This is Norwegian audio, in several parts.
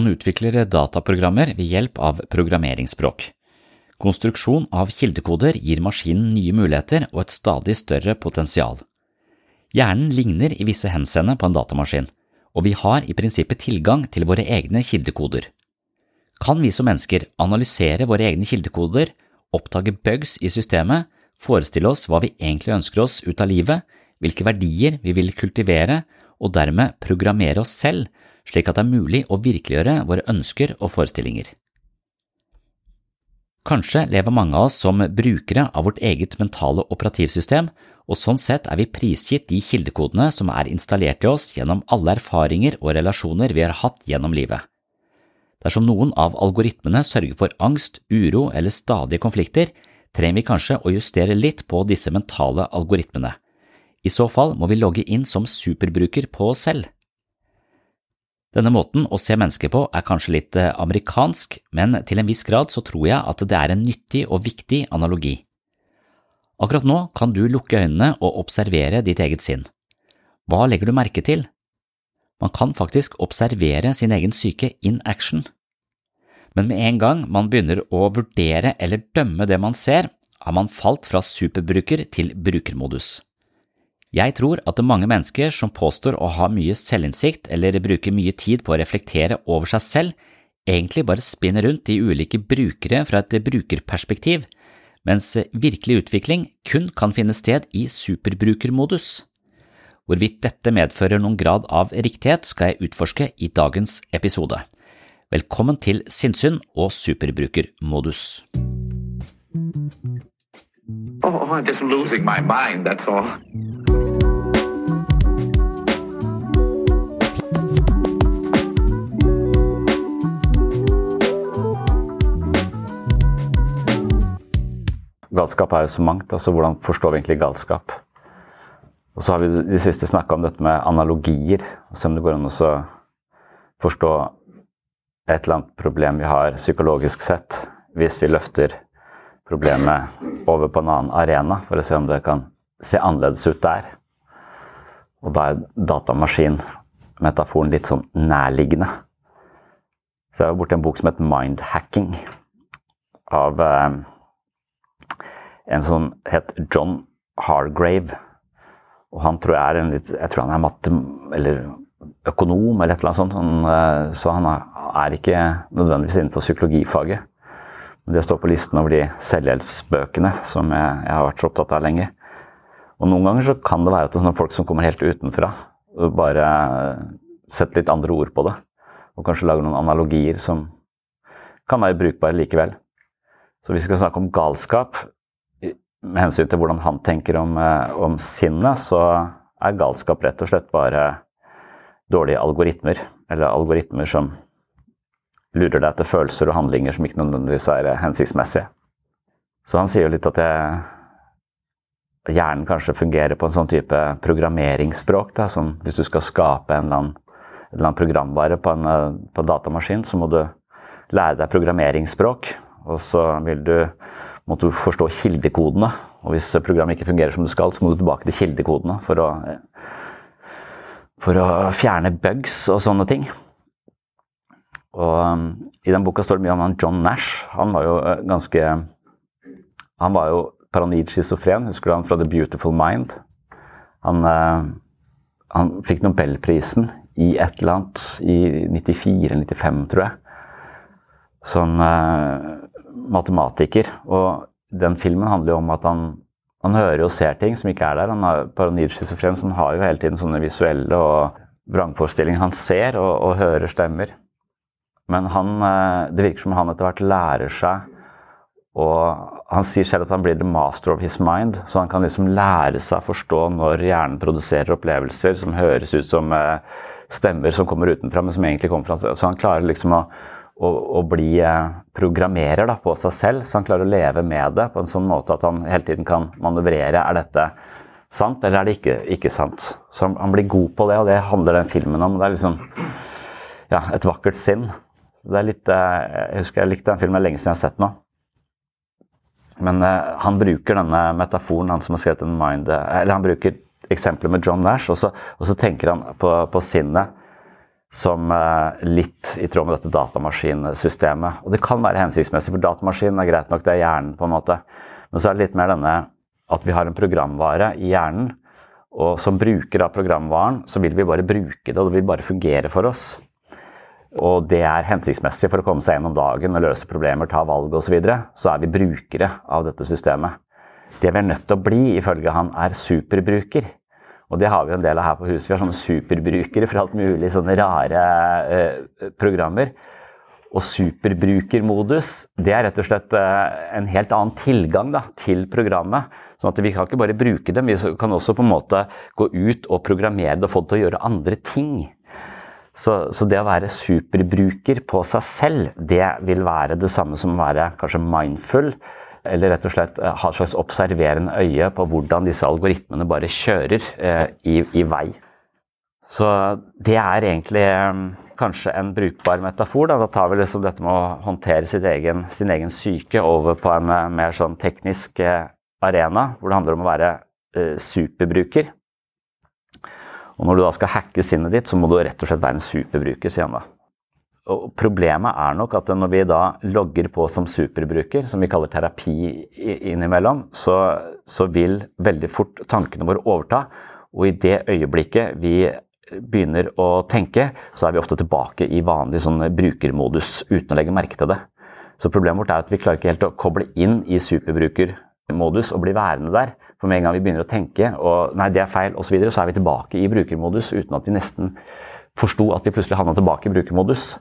Man utvikler dataprogrammer ved hjelp av programmeringsspråk. Konstruksjon av kildekoder gir maskinen nye muligheter og et stadig større potensial. Hjernen ligner i visse henseende på en datamaskin, og vi har i prinsippet tilgang til våre egne kildekoder. Kan vi som mennesker analysere våre egne kildekoder, oppdage bugs i systemet, forestille oss hva vi egentlig ønsker oss ut av livet, hvilke verdier vi vil kultivere, og dermed programmere oss selv slik at det er mulig å virkeliggjøre våre ønsker og forestillinger. Kanskje lever mange av oss som brukere av vårt eget mentale operativsystem, og sånn sett er vi prisgitt de kildekodene som er installert i oss gjennom alle erfaringer og relasjoner vi har hatt gjennom livet. Dersom noen av algoritmene sørger for angst, uro eller stadige konflikter, trenger vi kanskje å justere litt på disse mentale algoritmene. I så fall må vi logge inn som superbruker på oss selv. Denne måten å se mennesker på er kanskje litt eh, amerikansk, men til en viss grad så tror jeg at det er en nyttig og viktig analogi. Akkurat nå kan du lukke øynene og observere ditt eget sinn. Hva legger du merke til? Man kan faktisk observere sin egen syke in action. Men med en gang man begynner å vurdere eller dømme det man ser, har man falt fra superbruker til brukermodus. Jeg tror at mange mennesker som påstår å ha mye selvinnsikt eller bruker mye tid på å reflektere over seg selv, egentlig bare spinner rundt de ulike brukere fra et brukerperspektiv, mens virkelig utvikling kun kan finne sted i superbrukermodus. Hvorvidt dette medfører noen grad av riktighet, skal jeg utforske i dagens episode. Velkommen til sinnssyn og superbrukermodus. Oh, I'm just losing my mind, that's all. Galskap er jo så mangt, altså hvordan forstår vi egentlig galskap? Og så har vi de siste snakka om dette med analogier, og se om det går an å forstå et eller annet problem vi har psykologisk sett, hvis vi løfter problemet over på en annen arena, for å se om det kan se annerledes ut der. Og da er datamaskin-metaforen litt sånn nærliggende. Så jeg var borti en bok som het Mindhacking, av eh, en som het John Hargrave. Og han tror jeg er en litt Jeg tror han er matte... Eller økonom, eller et eller annet sånt. Han, eh, så han er ikke nødvendigvis innenfor psykologifaget. Men det står på listen over de selvhjelpsbøkene som jeg, jeg har vært så opptatt av lenge. Og noen ganger så kan det være at det er sånne folk som kommer helt utenfra, bare setter litt andre ord på det. Og kanskje lager noen analogier som kan være brukbare likevel. Så hvis vi skal snakke om galskap med hensyn til hvordan han tenker om, eh, om sinnet, så er galskap rett og slett bare dårlige algoritmer. Eller algoritmer som lurer deg til følelser og handlinger som ikke nødvendigvis er eh, hensiktsmessige. Så han sier jo litt at jeg, hjernen kanskje fungerer på en sånn type programmeringsspråk. Da, som hvis du skal skape en eller annen, en eller annen programvare på en, eh, på en, datamaskin, så må du lære deg programmeringsspråk. Og så vil du, må du forstå kildekodene. Og hvis programmet ikke fungerer som det skal, så må du tilbake til kildekodene for å for å fjerne bugs og sånne ting. Og um, I den boka står det mye om han John Nash. Han var jo uh, ganske Han var jo paranoid schizofren. Husker du han fra The Beautiful Mind? Han, uh, han fikk nobelprisen i et eller annet i 94-95, tror jeg. Sånn uh, matematiker. Og den filmen handler jo om at han han hører og ser ting som ikke er der. Han har paranoid schizofren, så han har jo hele tiden sånne visuelle og vrangforestillinger. Han ser og, og, hører stemmer. Men han, eh, det virker som han etter hvert lærer seg og Han sier selv at han blir the master of his mind, så han kan liksom lære seg å forstå når hjernen produserer opplevelser som høres ut som eh, stemmer som kommer utenfra, men som egentlig kommer fra Så han klarer liksom å å, å bli eh, programmerer da, på seg selv, så han klarer å leve med det på en sånn måte at han hele tiden kan manøvrere. Er dette sant, eller er det ikke, ikke sant? Så han, han, blir god på det, og det handler den filmen om. Det er liksom ja, et vakkert sinn. Det er litt, eh, jeg husker jeg likte den filmen lenge siden jeg har sett nå. Men eh, han bruker denne metaforen, han som har skrevet en mind, eller han bruker eksempler med John Nash, og så, og så tenker han på, på sinnet som eh, litt i tråd med dette datamaskinsystemet. Og det kan være hensiktsmessig, for datamaskinen er greit nok, det er hjernen, på en måte. Men så er det litt mer denne at vi har en programvare i hjernen, og som bruker av programvaren, så vil vi bare bruke det, og det vil bare fungere for oss. Og det er hensiktsmessig for å komme seg gjennom dagen og løse problemer, ta valg osv. Så, videre, så er vi brukere av dette systemet. Det vi er nødt til å bli, ifølge han, er superbruker. Og det har vi en del av her på huset. Vi har sånne superbrukere for alt mulig sånne rare eh, programmer. Og superbrukermodus det er rett og slett eh, en helt annen tilgang da, til programmet. Sånn at Vi kan ikke bare bruke dem, vi kan også på en måte gå ut og programmere det og få det til å gjøre andre ting. Så, så, det å være superbruker på seg selv, det vil være det samme som å være kanskje mindful eller rett og slett eh, ha et slags observerende øye på hvordan disse algoritmene bare kjører eh, i, i vei. Så det er egentlig eh, kanskje en brukbar metafor. Da, da tar vi liksom dette med å håndtere egen, sin egen syke over på en mer sånn teknisk arena, hvor det handler om å være superbruker. Og når du da skal hacke sinnet ditt, så må du rett og slett være en superbruker, sier han da. Og problemet er nok at når vi da logger på som superbruker, som vi kaller terapi innimellom, så, så vil veldig fort tankene våre overta. Og i det øyeblikket vi begynner å tenke, så er vi ofte tilbake i vanlig sånn brukermodus uten å legge merke til det. Så problemet vårt er at vi klarer ikke helt å koble inn i superbrukermodus og bli værende der. For med en gang vi begynner å tenke og nei, det er feil osv., så, videre, så er vi tilbake i brukermodus uten at vi nesten forsto at vi plutselig havna tilbake i brukermodus.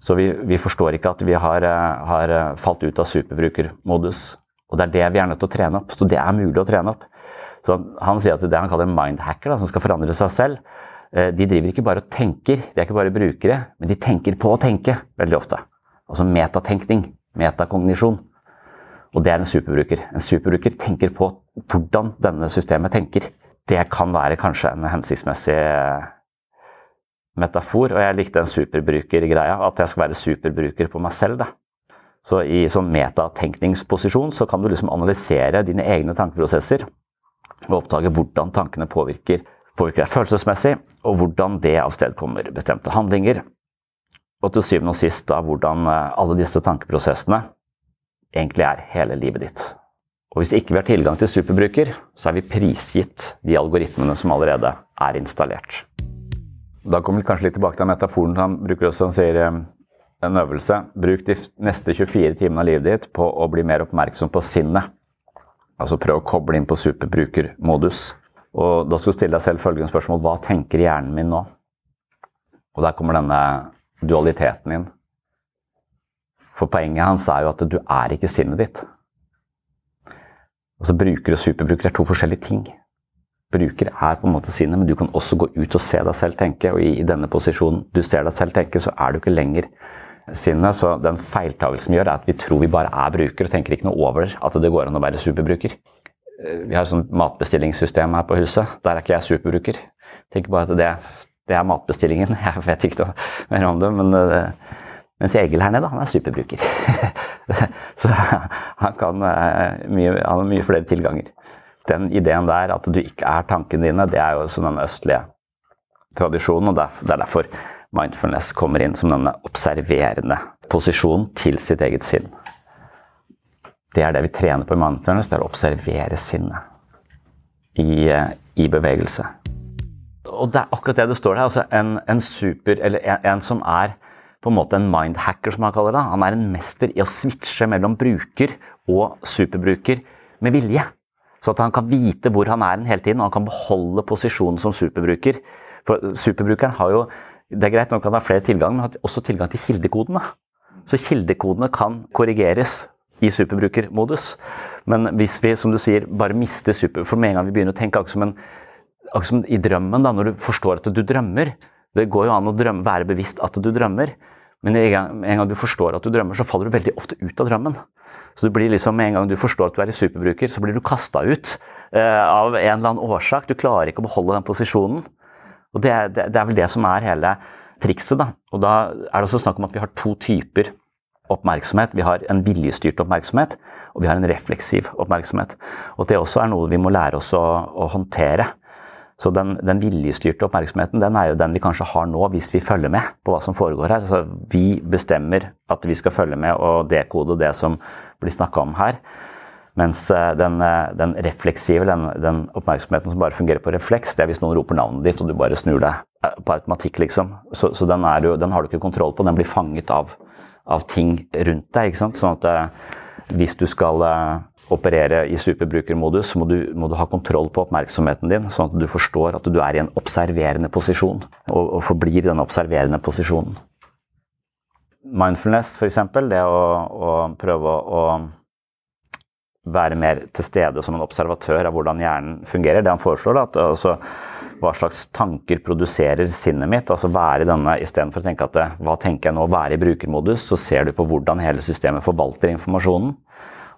Så vi, vi, forstår ikke at vi har, eh, har, eh, falt ut av superbrukermodus. Og det er det vi er nødt til å trene opp. Så det er mulig å trene opp. Så Han sier at det han kaller en mindhacker, da, som skal forandre seg selv, eh, de driver ikke bare og tenker, de er ikke bare brukere, men de tenker på å tenke veldig ofte. Altså metatenkning, metakognisjon. Og det er en superbruker. En superbruker tenker på hvordan denne systemet tenker. Det kan være kanskje en hensiktsmessig metafor, og jeg likte den superbrukergreia. At jeg skal være superbruker på meg selv. da. Så i sånn metatenkningsposisjon så kan du liksom analysere dine egne tankeprosesser og oppdage hvordan tankene påvirker, påvirker deg følelsesmessig, og hvordan det avstedkommer bestemte handlinger. Og til syvende og sist da hvordan eh, alle disse tankeprosessene egentlig er hele livet ditt. Og hvis ikke vi har tilgang til superbruker, så er vi prisgitt de algoritmene som allerede er installert. Da kommer vi kanskje litt tilbake til metaforen han bruker også. Han sier eh, en øvelse. Bruk de neste 24 timene av livet ditt på å bli mer oppmerksom på sinnet. Altså prøv å koble inn på superbrukermodus. Og da skal du stille deg selv følgende spørsmål Hva tenker hjernen min nå? Og der kommer denne dualiteten inn. For poenget hans er jo at du er ikke sinnet ditt. Altså Bruker og superbruker er to forskjellige ting. Bruker er på en måte sine, men du kan også gå ut og se deg selv tenke. Og i denne posisjonen du ser deg selv tenke, så er du ikke lenger sinnet. Så den feiltagelsen vi gjør, er at vi tror vi bare er bruker og tenker ikke noe over at det går an å være superbruker. Vi har et sånt matbestillingssystem her på huset. Der er ikke jeg superbruker. Tenker bare at det, det er matbestillingen. Jeg vet ikke noe mer om det. men... Uh, mens Egil her nede, han er superbruker. så han, kan, mye, han har mye flere tilganger. Den ideen der at du ikke er tankene dine, det er jo som den østlige tradisjonen. og Det er derfor mindfulness kommer inn som denne observerende posisjonen til sitt eget sinn. Det er det vi trener på i mindfulness, det er å observere sinnet i, i bevegelse. Og det er akkurat det det står der. altså En, en super, eller en, en som er på en måte en mindhacker, som han kaller det. Han er en mester i å switche mellom bruker og superbruker med vilje. Så at han kan vite hvor han er hele tiden, og han kan beholde posisjonen som superbruker. For superbrukeren har jo Det er greit nok han har flere tilgang, men har også tilgang til kildekodene. Så kildekodene kan korrigeres i superbrukermodus. Men hvis vi, som du sier, bare mister super... For med en gang vi begynner å tenke akkurat som, en, akkurat som i drømmen, da, når du forstår at du drømmer Det går jo an å drømme, være bevisst at du drømmer. Men en en gang, du forstår at du drømmer, så faller du veldig ofte ut av drømmen. Så du blir liksom, Med en gang du forstår at du er i superbruker, så blir du kasta ut uh, av en eller annen årsak. Du klarer ikke å beholde den posisjonen. Og det det, det er vel det som er hele trikset. da. Og da er det også snakk om at vi har to typer oppmerksomhet. Vi har en viljestyrt oppmerksomhet, og vi har en refleksiv oppmerksomhet. Og det også er noe vi må lære oss å, å håndtere. Så den, den viljestyrte oppmerksomheten den er jo den vi kanskje har nå, hvis vi følger med på hva som foregår her. Altså, vi bestemmer at vi skal følge med og dekode det som blir snakka om her. Mens eh, den, eh, den refleksive, den, den, oppmerksomheten som bare fungerer på refleks, det er hvis noen roper navnet ditt og du bare snur deg eh, på automatikk, liksom. Så, så den, jo, den, har du ikke kontroll på. Den blir fanget av, av ting rundt deg. ikke sant? Sånn at hvis du skal operere i superbrukermodus, må du, må du, ha kontroll på oppmerksomheten din, sånn at du forstår at du er i en observerende posisjon, og, og forblir i den observerende posisjonen. Mindfulness, f.eks., det å, å prøve å, å være mer til stede som en observatør av hvordan hjernen fungerer. Det han foreslår, at altså, hva slags tanker produserer sinnet mitt. altså være denne, Istedenfor å tenke at hva tenker jeg nå, være i brukermodus, så ser du på hvordan hele systemet forvalter informasjonen.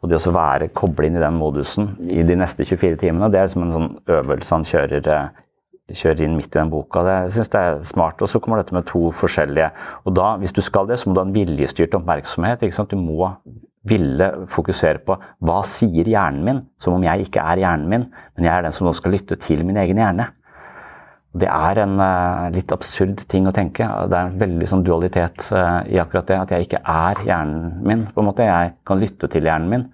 Og det å være koble inn i den modusen i de neste 24 timene, det er som en sånn øvelse han kjører, eh, kjører inn midt i den boka. Det, jeg synes det er smart. Og så kommer dette med to forskjellige. Og da, hvis du skal det, så må du ha en viljestyrt oppmerksomhet. ikke sant? Du må ville fokusere på hva sier hjernen min, som om jeg ikke er hjernen min, men jeg er den som nå skal lytte til min egen hjerne. Det er en uh, litt absurd ting å tenke. Det er en veldig sånn dualitet uh, i akkurat det. At jeg ikke er hjernen min. på en måte. Jeg kan lytte til hjernen min.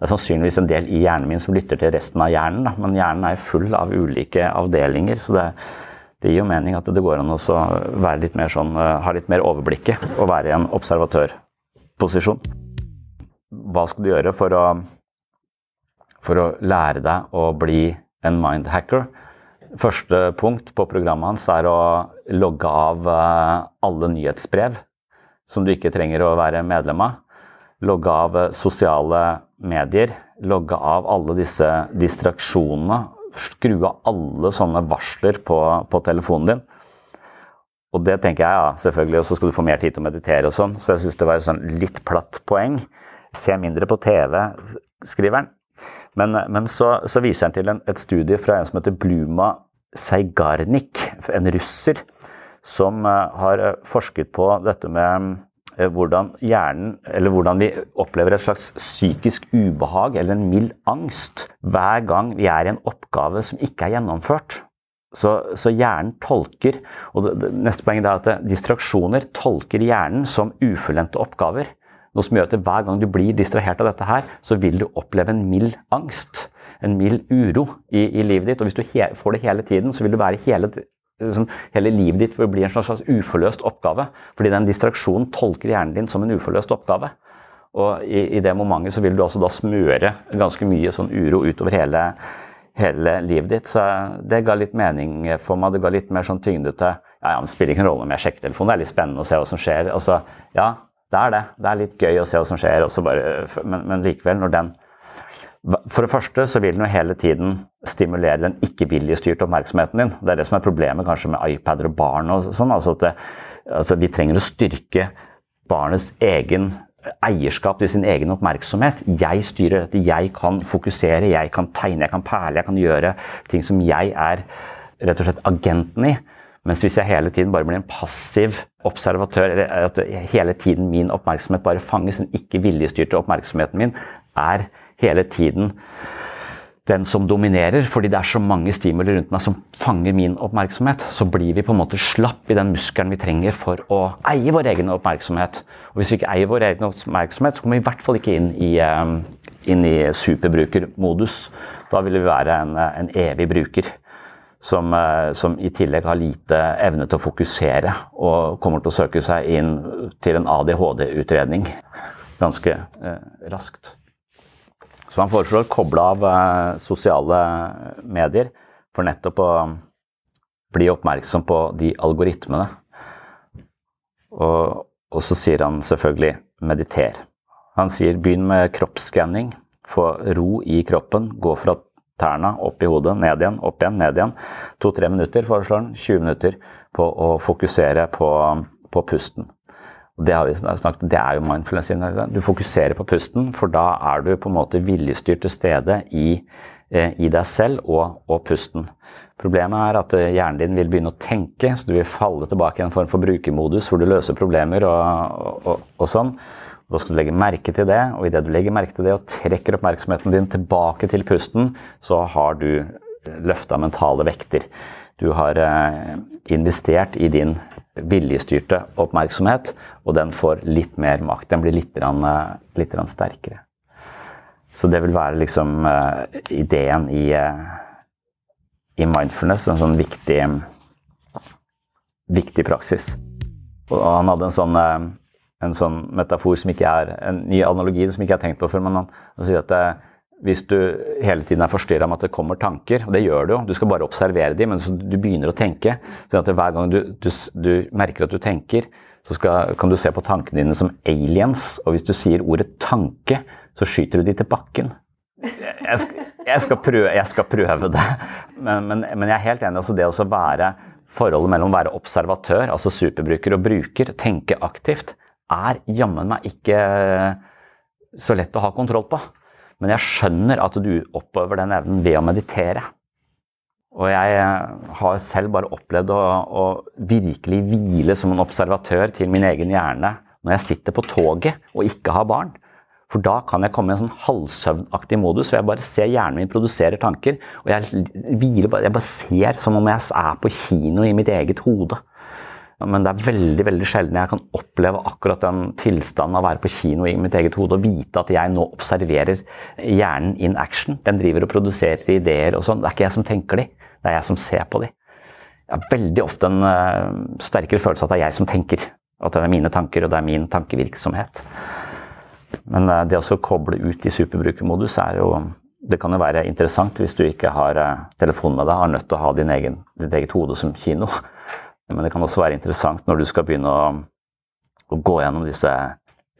Det er sannsynligvis en del i hjernen min som lytter til resten av hjernen. Da. Men hjernen er full av ulike avdelinger. Så det, det gir jo mening at det går an å være litt mer sånn, uh, ha litt mer overblikket og være i en observatørposisjon. Hva skal du gjøre for å, for å lære deg å bli en mindhacker? Første punkt på programmet hans er å logge av eh, alle nyhetsbrev som du ikke trenger å være medlem av. Logge av eh, sosiale medier. Logge av alle disse distraksjonene. Skru av alle sånne varsler på, på telefonen din. Og det tenker jeg, ja, selvfølgelig. Og så skal du få mer tid til å meditere og sånn. Så jeg syns det var et sånn litt platt poeng. Se mindre på TV, skriver han. Men, men så, så, viser han til en, et studie fra en som heter Bluma Seigarnik, en russer, som eh, har eh, forsket på dette med hvordan hjernen, eller hvordan vi opplever et slags psykisk ubehag eller en mild angst hver gang vi er i en oppgave som ikke er gjennomført. Så, så, hjernen tolker og det, det, Neste poeng er at distraksjoner tolker hjernen som ufullendte oppgaver. Noe som gjør at hver gang du blir distrahert av dette her, så vil du oppleve en mild angst. En mild uro i, i livet ditt. Og hvis du he, får det hele tiden, så vil du være hele, liksom, hele livet ditt vil bli en slags uforløst oppgave. Fordi den distraksjonen tolker hjernen din som en uforløst oppgave. Og i, i det momentet så vil du altså da smøre ganske mye sånn uro utover hele hele livet ditt. Så det ga litt mening for meg. Det ga litt mer sånn tyngde til ja, ja, Det spiller ikke rolle om jeg sjekker telefonen, det er litt spennende å se hva som skjer. Altså, ja, det er det. Det er litt gøy å se hva som skjer, bare, men, men, likevel, når den For det første så vil den jo hele tiden stimulere den ikke-viljestyrte oppmerksomheten din. Det er det som er problemet kanskje med iPader og barn og sånn. Altså at det, altså vi trenger å styrke barnets egen eierskap til sin egen oppmerksomhet. Jeg styrer dette, jeg kan fokusere, jeg kan tegne, jeg kan perle, jeg kan gjøre ting som jeg er rett og slett agenten i. Mens hvis jeg hele tiden bare blir en passiv observatør, eller at hele tiden min oppmerksomhet bare fanges, den ikke viljestyrte oppmerksomheten min er hele tiden den som dominerer, fordi det er så mange stimuli rundt meg som fanger min oppmerksomhet, så blir vi på en måte slapp i den muskelen vi trenger for å eie vår egen oppmerksomhet. Og hvis vi ikke eier vår egen oppmerksomhet, så kommer vi i hvert fall ikke inn i, um, inn i superbrukermodus. Da vil vi være en, en evig bruker. Som, uh, som, i tillegg har lite evne til å fokusere og kommer til å søke seg inn til en ADHD-utredning ganske eh, raskt. Så han foreslår å koble av eh, sosiale medier for nettopp å bli oppmerksom på de algoritmene. Og, og så sier han selvfølgelig 'mediter'. Han sier begynn med kroppsskanning. Få ro i kroppen. Gå fra tærne opp i hodet, ned igjen, opp igjen, ned igjen. To-tre minutter, foreslår han. 20 minutter på å fokusere på, på pusten det har vi snakket det er jo mindfulness. Du fokuserer på pusten, for da er du på en måte viljestyrt til stede i, eh, i deg selv og, og, pusten. Problemet er at eh, hjernen din vil begynne å tenke, så du vil falle tilbake i en form for brukermodus hvor du løser problemer og, og, og sånn. Da skal du legge merke til det, og idet du legger merke til det og trekker oppmerksomheten din tilbake til pusten, så har du løfta mentale vekter. Du har eh, investert i din viljestyrte oppmerksomhet, og den får litt mer makt. Den blir litt, rann, litt sterkere. Så det vil være liksom uh, ideen i, uh, i, mindfulness, en sånn viktig, viktig praksis. Og han hadde en sånn, uh, en sånn metafor som ikke er en ny analogi som ikke jeg har tenkt på før, men han, han sier at hvis du hele tiden er forstyrra med at det kommer tanker, og det gjør du jo, du skal bare observere dem, men du begynner å tenke, sånn at hver gang du, du, du merker at du tenker, så skal, kan du se på tankene dine som aliens, og hvis du sier ordet 'tanke', så skyter du de til bakken. Jeg jeg skal, prøve, jeg skal prøve, det, men, men, men, jeg er helt enig. altså Det å være forholdet mellom å være observatør, altså superbruker, og bruker, tenke aktivt, er jammen meg ikke så lett å ha kontroll på. Men jeg skjønner at du oppover den evnen ved å meditere. Og jeg eh, har selv bare opplevd å, å, virkelig hvile som en observatør til min egen hjerne når jeg sitter på toget og ikke har barn. For da kan jeg komme i en sånn halvsøvnaktig modus, hvor jeg bare ser hjernen min produsere tanker. Og jeg hviler jeg bare ser som om jeg er på kino i mitt eget hode. Men det er veldig veldig sjelden jeg kan oppleve akkurat den tilstanden av å være på kino i mitt eget hode og vite at jeg nå observerer hjernen in action. Den driver og produserer ideer og sånn. Det er ikke jeg som tenker de, det er jeg som ser på de. Jeg har veldig ofte en uh, sterkere følelse av at det er jeg som tenker. At det er mine tanker, og det er min tankevirksomhet. Men uh, det å koble ut i superbrukermodus er jo det kan jo være interessant hvis du ikke har uh, telefon med deg, har nødt til å ha din egen, ditt eget hode som kino. Men det kan også være interessant når du skal begynne å, å gå gjennom disse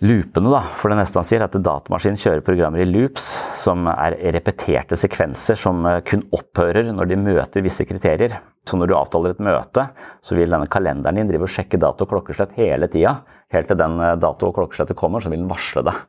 loopene. Da. For det neste han sier, er at datamaskinen kjører programmer i loops, som er repeterte sekvenser som eh, kun opphører når de møter visse kriterier. Så når du avtaler et møte, så vil denne kalenderen din drive og sjekke dato og klokkeslett hele tida. Helt til den eh, dato og klokkeslettet kommer, så vil den varsle deg.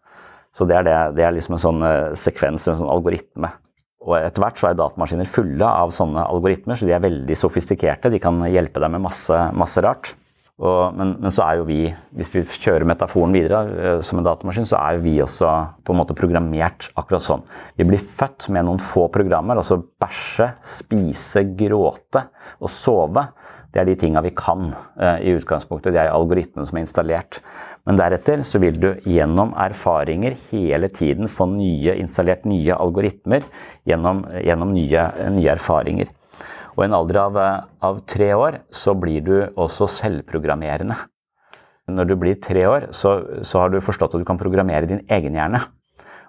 Så det er, det, det er liksom en sånn eh, sekvens, en sånn algoritme. Og etter hvert så er datamaskiner fulle av sånne algoritmer, så de er veldig sofistikerte. De kan hjelpe deg med masse, masse rart. Og, men, men, så er jo vi, hvis vi kjører metaforen videre uh, som en datamaskin, så er jo vi også på en måte programmert akkurat sånn. Vi blir født med noen få programmer, altså bæsje, spise, gråte og sove. Det er de tinga vi kan eh, i utgangspunktet. Det er algoritmene som er installert. Men deretter så vil du gjennom erfaringer hele tiden få nye, installert nye algoritmer gjennom, gjennom nye, nye erfaringer. Og i en alder av, av, tre år så blir du også selvprogrammerende. Når du blir tre år, så, så har du forstått at du kan programmere din egen hjerne.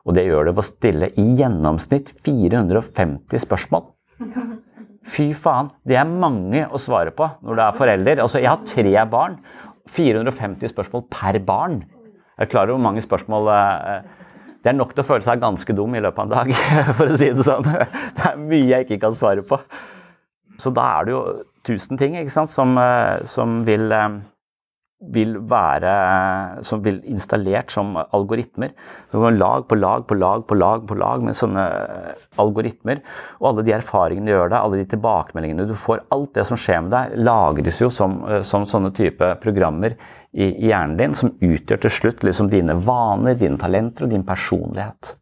Og det gjør du ved å stille i gjennomsnitt 450 spørsmål. Fy faen, det er mange å svare på når du er forelder. Altså, jeg har tre barn. 450 spørsmål per barn. Jeg er klar over hvor mange spørsmål eh, Det er nok til å føle seg ganske dum i løpet av en dag, for å si det sånn. Det er mye jeg ikke kan svare på. Så da er det jo tusen ting sant, som, eh, som, vil, eh, vil være Som vil installert som algoritmer. Så går lag på lag på lag på lag på lag med sånne eh, algoritmer. Og alle de erfaringene du gjør deg, alle de tilbakemeldingene du får, alt det som skjer med deg, lagres jo som, som sånne type programmer i, i hjernen din, som utgjør til slutt liksom dine vaner, dine talenter og din personlighet.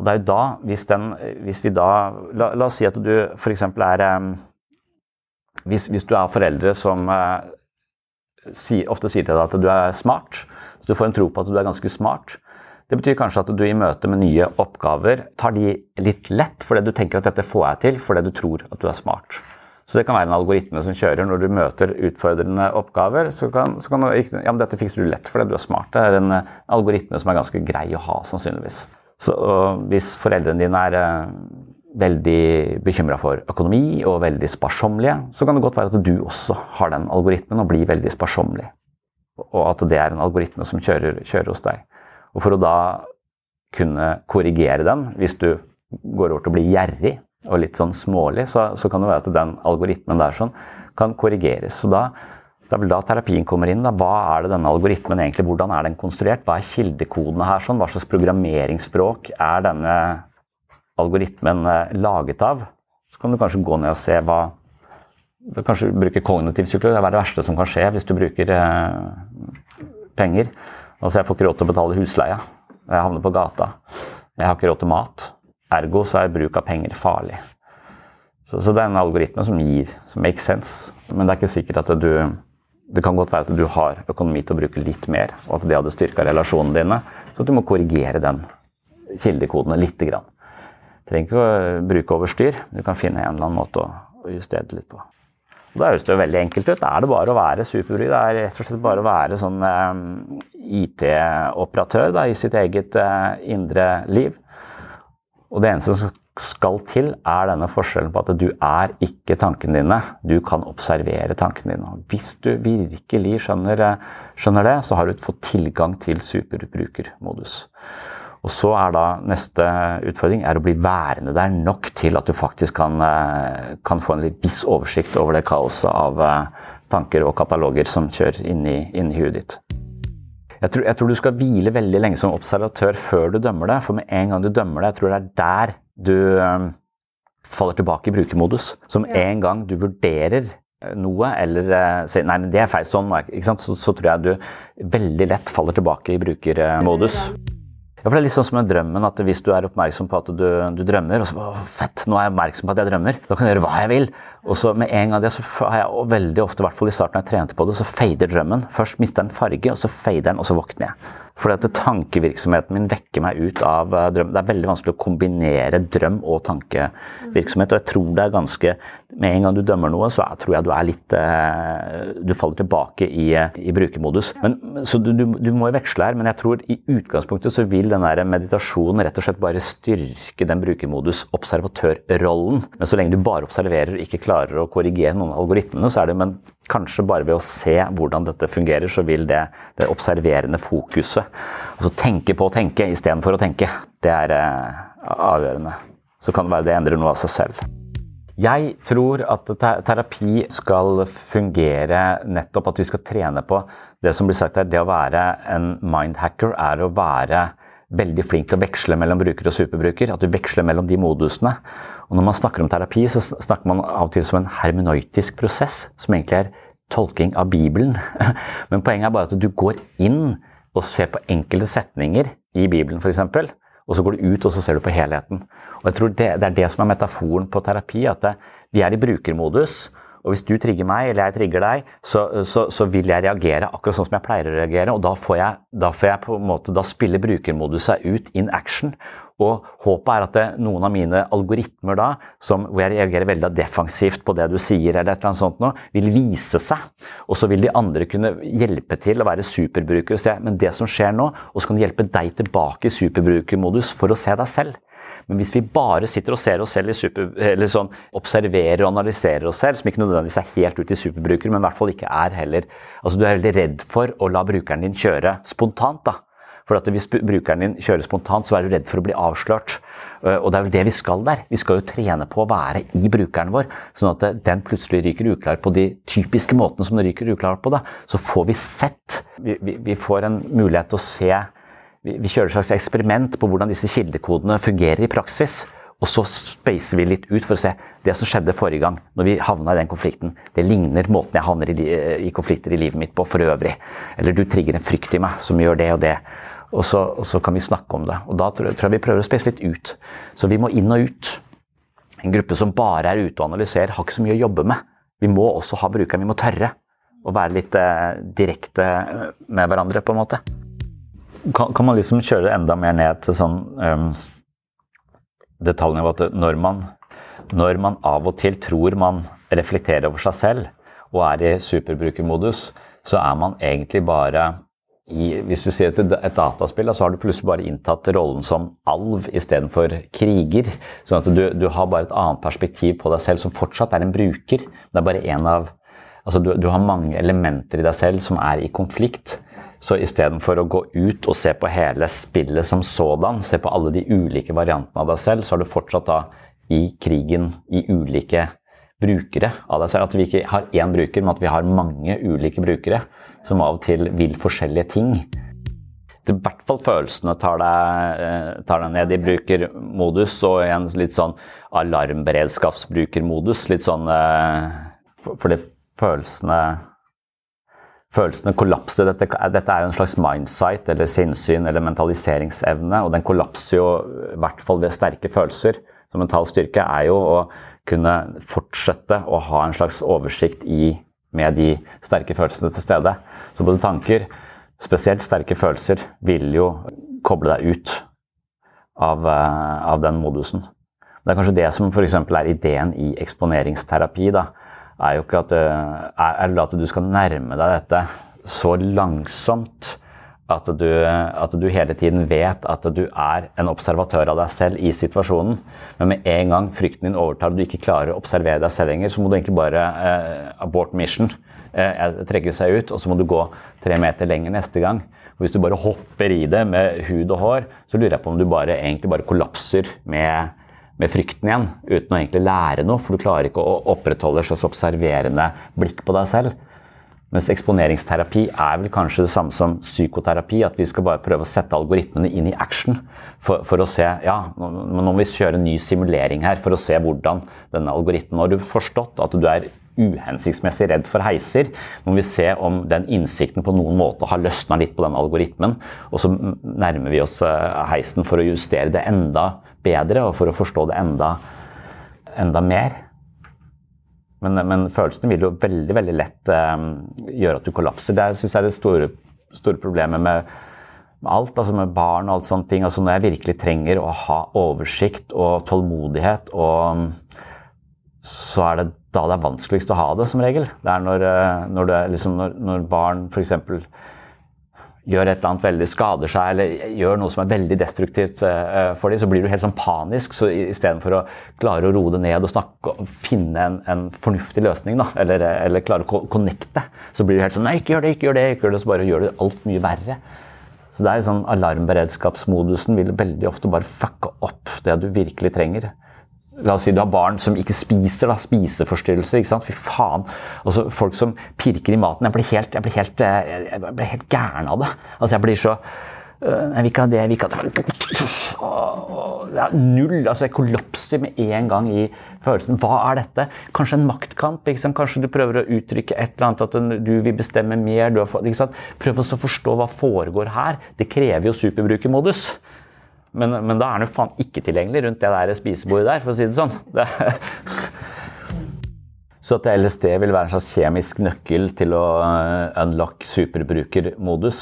Og det er jo da, hvis, den, hvis vi da la, la, oss si at du f.eks. er hvis, hvis, du er foreldre som si, ofte sier til deg at du er smart, så du får en tro på at du er ganske smart. Det betyr kanskje at du i møte med nye oppgaver tar de litt lett fordi du tenker at dette får jeg til fordi du tror at du er smart. Så det kan være en algoritme som kjører når du møter utfordrende oppgaver. Så kan, så kan du, ja, men dette fikser du lett fordi du er smart. Det er en algoritme som er ganske grei å ha, sannsynligvis. Så hvis foreldrene dine er uh, veldig bekymra for økonomi og veldig sparsommelige, så kan det godt være at du også har den algoritmen og blir veldig sparsommelig. Og at det er en algoritme som kjører, kjører hos deg. Og for å da kunne korrigere den, hvis du går over til å bli gjerrig og litt sånn smålig, så, så kan det være at den algoritmen der sånn kan korrigeres. Så da det er vel da terapien kommer inn. Da. Hva er det denne algoritmen egentlig, Hvordan er den konstruert? Hva er kildekodene her? Sånn? Hva slags programmeringsspråk er denne algoritmen eh, laget av? Så kan du kanskje gå ned og se hva Kanskje bruke kognitiv psykolog. Det er det verste som kan skje hvis du bruker eh, penger. Altså, jeg får ikke råd til å betale husleia. Jeg havner på gata. Jeg har ikke råd til mat. Ergo så er bruk av penger farlig. Så, så det er en algoritme som gir, som makes sense. Men det er ikke sikkert at du det kan godt være at du har økonomi til å bruke litt mer, og at det hadde styrka relasjonene dine. Så at du må korrigere den kildekodene litt. Grann. Trenger ikke å bruke over styr. Du kan finne en eller annen måte å, justere det litt på. Og da høres det jo veldig enkelt ut. Da er det bare å være superbry. Det er rett og slett bare å være sånn eh, IT-operatør i sitt eget eh, indre liv. Og det eneste som skal til, er denne forskjellen på at du er ikke tankene dine. Du kan observere tankene dine. Hvis du virkelig skjønner, skjønner det, så har du fått tilgang til superbrukermodus. Og så er da neste utfordring er å bli værende der nok til at du faktisk kan, kan få en viss oversikt over det kaoset av tanker og kataloger som kjører inn i, huet ditt. Jeg tror, jeg tror, du skal hvile veldig lenge som observatør før du dømmer det. For med en gang du dømmer det, jeg tror det er der du um, faller tilbake i brukermodus. Som en gang du vurderer eh, noe eller sier nei, men det er feil sånn, så, så, tror jeg du veldig lett faller tilbake i brukermodus. Ja, for det er litt sånn som med drømmen, at Hvis du er oppmerksom på at du, du drømmer, og så å, fett, nå er jeg oppmerksom på at jeg drømmer, da kan jeg gjøre hva jeg vil. Og så med en gang det, så har jeg veldig ofte, i hvert fall i starten når jeg trente på det, så fader drømmen. Først mister den farge, og så fader den, og så våkner jeg. Fordi at tankevirksomheten min vekker meg ut av eh, drøm. Det er veldig vanskelig å kombinere drøm og tankevirksomhet. Og jeg tror det er ganske Med en gang du dømmer noe, så tror jeg du er litt eh, Du faller tilbake i, i brukermodus. Men, så du, du, du, må jo veksle her, men jeg tror i utgangspunktet så vil den der meditasjonen rett og slett bare styrke den brukermodus-observatørrollen. Men så lenge du bare observerer og ikke klarer å korrigere noen av algoritmene, så er det men kanskje bare ved å se hvordan dette fungerer, så vil det, det observerende fokuset Altså tenke på å tenke istedenfor å tenke. Det er eh, avgjørende. Så kan det være det endrer noe av seg selv. Jeg tror at terapi skal fungere nettopp at vi skal trene på det som blir sagt her, det å være en mindhacker er å være veldig flink til å veksle mellom bruker og superbruker. At du veksler mellom de modusene. Og når man snakker om terapi, så snakker man av og til som en hermenøytisk prosess, som egentlig er tolking av Bibelen. Men poenget er bare at du går inn og ser på enkelte setninger i Bibelen f.eks. Og så går du ut og så ser du på helheten. Og jeg tror det, det er det som er metaforen på terapi. At det, vi er i brukermodus. Og hvis du trigger meg, eller jeg trigger deg, så, så, så, vil jeg reagere akkurat sånn som jeg pleier å reagere. Og da får jeg, da får jeg på en måte, da spiller brukermoduset ut in action. Og håpet er at det, noen av mine algoritmer da, som, hvor jeg reagerer veldig defensivt på det du sier, eller et eller annet sånt nå, vil vise seg. Og så vil de andre kunne hjelpe til å være superbrukere og se men det som skjer nå, og så kan de hjelpe deg tilbake i superbrukermodus for å se deg selv. Men hvis vi bare sitter og ser oss selv i super, eller sånn, observerer og analyserer oss selv, som ikke nødvendigvis er helt ute i superbruker, men i hvert fall ikke er heller altså Du er veldig redd for å la brukeren din kjøre spontant. da. For Hvis brukeren din kjører spontant, så er du redd for å bli avslørt. Øh, og det er vel det vi skal der. Vi skal jo trene på å være i brukeren vår, sånn at den plutselig ryker uklar på de typiske måtene som den ryker uklar på. Da. Så får vi sett. Vi, vi, vi får en mulighet til å se vi, vi kjører et slags eksperiment på hvordan disse kildekodene fungerer i praksis. Og så spacer vi litt ut for å se det som skjedde forrige gang, når vi havna i den konflikten. Det ligner måten jeg havner i, i konflikter i livet mitt på for øvrig. Eller du trigger en frykt i meg som gjør det og det. Og så, og så kan vi snakke om det. Og da tror jeg, tror jeg vi prøver å spise litt ut. Så vi må inn og ut. En gruppe som bare er ute og analyserer, har ikke så mye å jobbe med. Vi må også ha brukeren. Vi må tørre å være litt eh, direkte med hverandre, på en måte kan, kan, man liksom kjøre det enda mer ned til sånn um, detaljnivå at når man, når man av og til tror man reflekterer over seg selv og er i superbrukermodus, så er man egentlig bare i, hvis du sier etter et dataspill, så har du plutselig bare inntatt rollen som alv istedenfor kriger. Sånn at du, du, har bare et annet perspektiv på deg selv, som fortsatt er en bruker. Det er bare en av Altså, du, du har mange elementer i deg selv som er i konflikt. Så istedenfor å gå ut og se på hele spillet som sådan, se på alle de ulike variantene av deg selv, så er du fortsatt da i krigen i ulike brukere av deg selv. At vi ikke har én bruker, men at vi har mange ulike brukere som av og til vil forskjellige ting. I hvert fall følelsene tar deg, eh, tar deg ned i brukermodus og i en litt sånn alarmberedskapsbrukermodus. Litt sånn eh, Fordi følelsene følelsene kollapser. Dette, dette, er jo en slags mindsight eller sinnssyn eller mentaliseringsevne, og den kollapser jo i hvert fall ved sterke følelser. Så mental styrke er jo å kunne fortsette å ha en slags oversikt i, med de sterke følelsene til stede. Så både tanker, spesielt sterke følelser, vil jo koble deg ut av, eh, av den modusen. Det er kanskje det som f.eks. er ideen i eksponeringsterapi. da, er jo ikke at, er at du skal nærme deg dette så langsomt at du, at du, hele tiden vet at du er en observatør av deg selv i situasjonen. Men med en gang frykten din overtar og du ikke klarer å observere deg selv lenger, så må du egentlig bare eh, abort mission. Eh, trekke seg ut, og så må du gå tre meter lenger neste gang. Og hvis du bare hopper i det med hud og hår, så lurer jeg på om du bare, egentlig bare kollapser med med frykten igjen, uten å egentlig lære noe, for du klarer ikke å opprettholde et slags observerende blikk på deg selv. Mens eksponeringsterapi er vel kanskje det samme som psykoterapi. At vi skal bare prøve å sette algoritmene inn i action for, for å se ja, nå, må vi kjøre en ny simulering her for å se hvordan denne algoritmen Har du forstått at du er uhensiktsmessig redd for heiser. Må vi se om den innsikten på noen måte har løsna litt på den algoritmen. Og så nærmer vi oss eh, heisen for å justere det enda bedre og for å forstå det enda, enda mer. Men, men, følelsene vil jo veldig veldig lett um, gjøre at du kollapser. Det syns jeg er det store, store problemet med, med, alt, altså med barn og alt sånne ting. Altså når jeg virkelig trenger å ha oversikt og tålmodighet, og, så er det da det er vanskeligst å ha det, som regel. Det er når, eh, når, det, liksom, når, når barn f.eks gjør et eller annet veldig, skader seg eller gjør noe som er veldig destruktivt uh, for dem, så blir du helt sånn panisk. Så istedenfor å klare å roe det ned og snakke finne en, en fornuftig løsning, da, eller, eller, klare å connecte, så blir du helt sånn Nei, ikke gjør det, ikke gjør det, ikke gjør det, så bare gjør du alt mye verre. Så det er sånn Alarmberedskapsmodusen vil veldig ofte bare fucke opp det du virkelig trenger. La oss si du har barn som ikke spiser, da, spiseforstyrrelser. ikke sant? Fy faen. Altså, folk som pirker i maten. Jeg blir helt, jeg blir helt, eh, jeg blir helt gæren av det. Altså, jeg blir så Jeg vil ikke ha det, jeg vil ikke ha det. Det er null. altså Jeg kollapser med en gang i følelsen. Hva er dette? Kanskje en maktkamp? ikke sant? Kanskje du prøver å uttrykke et eller annet, at du vil bestemme mer. Du har? Prøv å forstå hva foregår her. Det krever jo superbrukermodus. Men, men da er den jo faen ikke tilgjengelig rundt det der spisebordet der, for å si det sånn. Det, så at LSD vil være en slags kjemisk nøkkel til å eh, unlock superbrukermodus,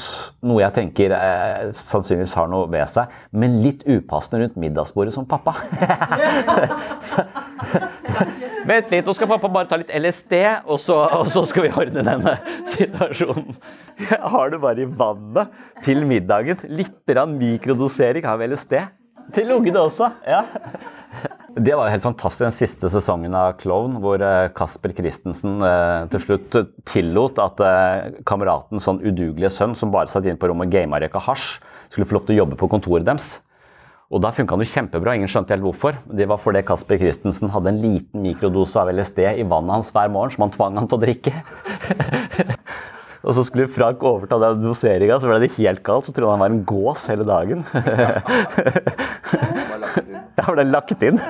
noe jeg tenker eh, sannsynligvis har noe ved seg, men litt upassende rundt middagsbordet som pappa. Vent litt, nå skal pappa bare ta litt LSD, og så, og så skal vi ordne denne situasjonen. Jeg har det bare i vannet til middagen. Litt mikrodosering av LSD. Til lungene også. ja. Det var jo helt fantastisk den siste sesongen av Klovn, hvor eh, Kasper Christensen eh, til slutt tillot at kameratens kameraten, sånn udugelige sønn, som bare satt inne på rommet og gama røyka hasj, skulle få lov til å jobbe på kontoret deres. Og da funka jo kjempebra, ingen skjønte helt hvorfor. Det var fordi Kasper Christensen hadde en liten mikrodose av LSD i vannet hans hver morgen, som han tvang han til å drikke. Og så skulle Frank overta den doseringa, så ble det helt galt. Så trodde han var en gås hele dagen. Da ble det lagt inn.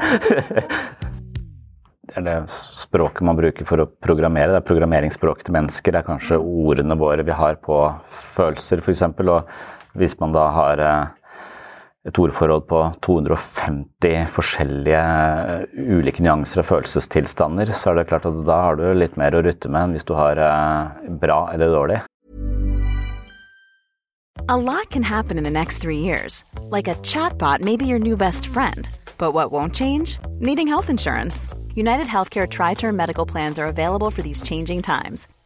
Det er det språket man bruker for å programmere. Det er programmeringsspråket til mennesker. Det er kanskje ordene våre vi har på følelser, f.eks. Og hvis man da har eh, et ordforråd på 250 forskjellige eh, ulike nyanser og følelsestilstander, så er det klart at da har du litt mer å rutte med enn hvis du har eh, bra eller dårlig. A lot can happen in the next three years. Like a chatbot may be your new best friend. But what won't change? Needing health insurance. United Healthcare Tri Term Medical Plans are available for these changing times.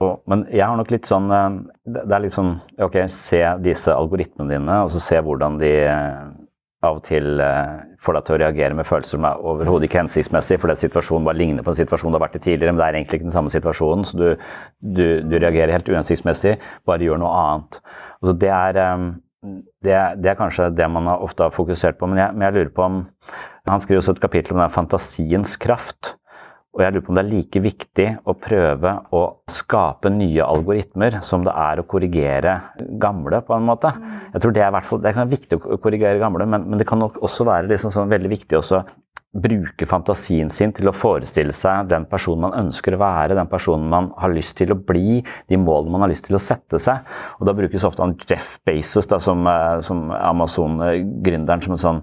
Og, men jeg har nok litt sånn eh, Det er litt sånn Ok, se disse algoritmene dine, og så se hvordan de eh, av og til eh, får deg til å reagere med følelser som er overhodet ikke hensiktsmessig, fordi situasjonen bare ligner på en situasjon du har vært i tidligere, men det er egentlig ikke den samme situasjonen, så du, du, du reagerer helt uhensiktsmessig, bare gjør noe annet. Altså, det, er, det, det er kanskje det man ofte har fokusert på, men jeg, men jeg lurer på om Han skriver også et kapittel om den fantasiens kraft. Og jeg lurer på om det er like viktig å prøve å skape nye algoritmer som det er å korrigere gamle, på en måte. Jeg tror Det er, i hvert fall, det kan være viktig å korrigere gamle, men, men det kan nok også være liksom sånn veldig viktig også bruke fantasien sin til å forestille seg den personen man ønsker å være, den personen man har lyst til å bli, de målene man har lyst til å sette seg. Og Da brukes ofte han Jeff Bezos da, som, eh, som Amazon-gründeren som en sånn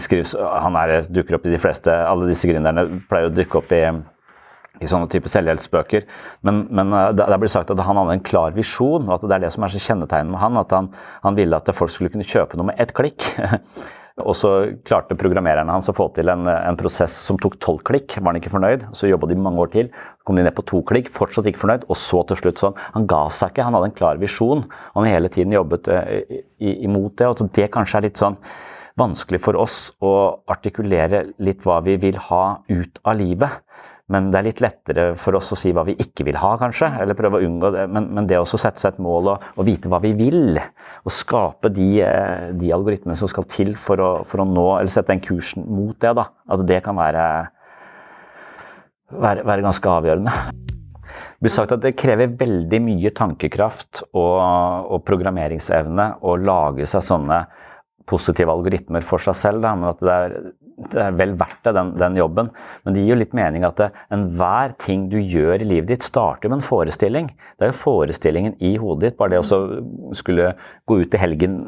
skrives, Han er, dukker opp i de fleste Alle disse gründerne pleier å dukke opp i i sånne type selvhjelpsbøker. Men, men eh, det, blir sagt at han hadde en klar visjon, og at det er det som er så kjennetegnet med han. At han, han ville at folk skulle kunne kjøpe noe med ett klikk. Og så klarte programmererne hans å få til en, en prosess som tok tolv klikk. Var han ikke fornøyd, så jobba de mange år til. Så kom de ned på to klikk, fortsatt ikke fornøyd, og så til slutt sånn. Han ga seg ikke, han hadde en klar visjon. Og han hele tiden jobbet uh, imot det. Og så det kanskje er litt sånn vanskelig for oss å artikulere litt hva vi vil ha ut av livet. Men det er litt lettere for oss å si hva vi ikke vil ha, kanskje. Eller prøve å unngå det. Men, men det å sette seg et mål og, og, vite hva vi vil, og skape de, de algoritmene som skal til for å, for å, nå, eller sette den kursen mot det, da. At det kan være være, være ganske avgjørende. Det blir sagt at det krever veldig mye tankekraft og, og programmeringsevne å lage seg sånne positive algoritmer for seg selv, da, men at det er, det er vel verdt det, den, den, jobben. Men det gir jo litt mening at enhver ting du gjør i livet ditt, starter med en forestilling. Det er jo forestillingen i hodet ditt. Bare det å skulle gå ut i helgen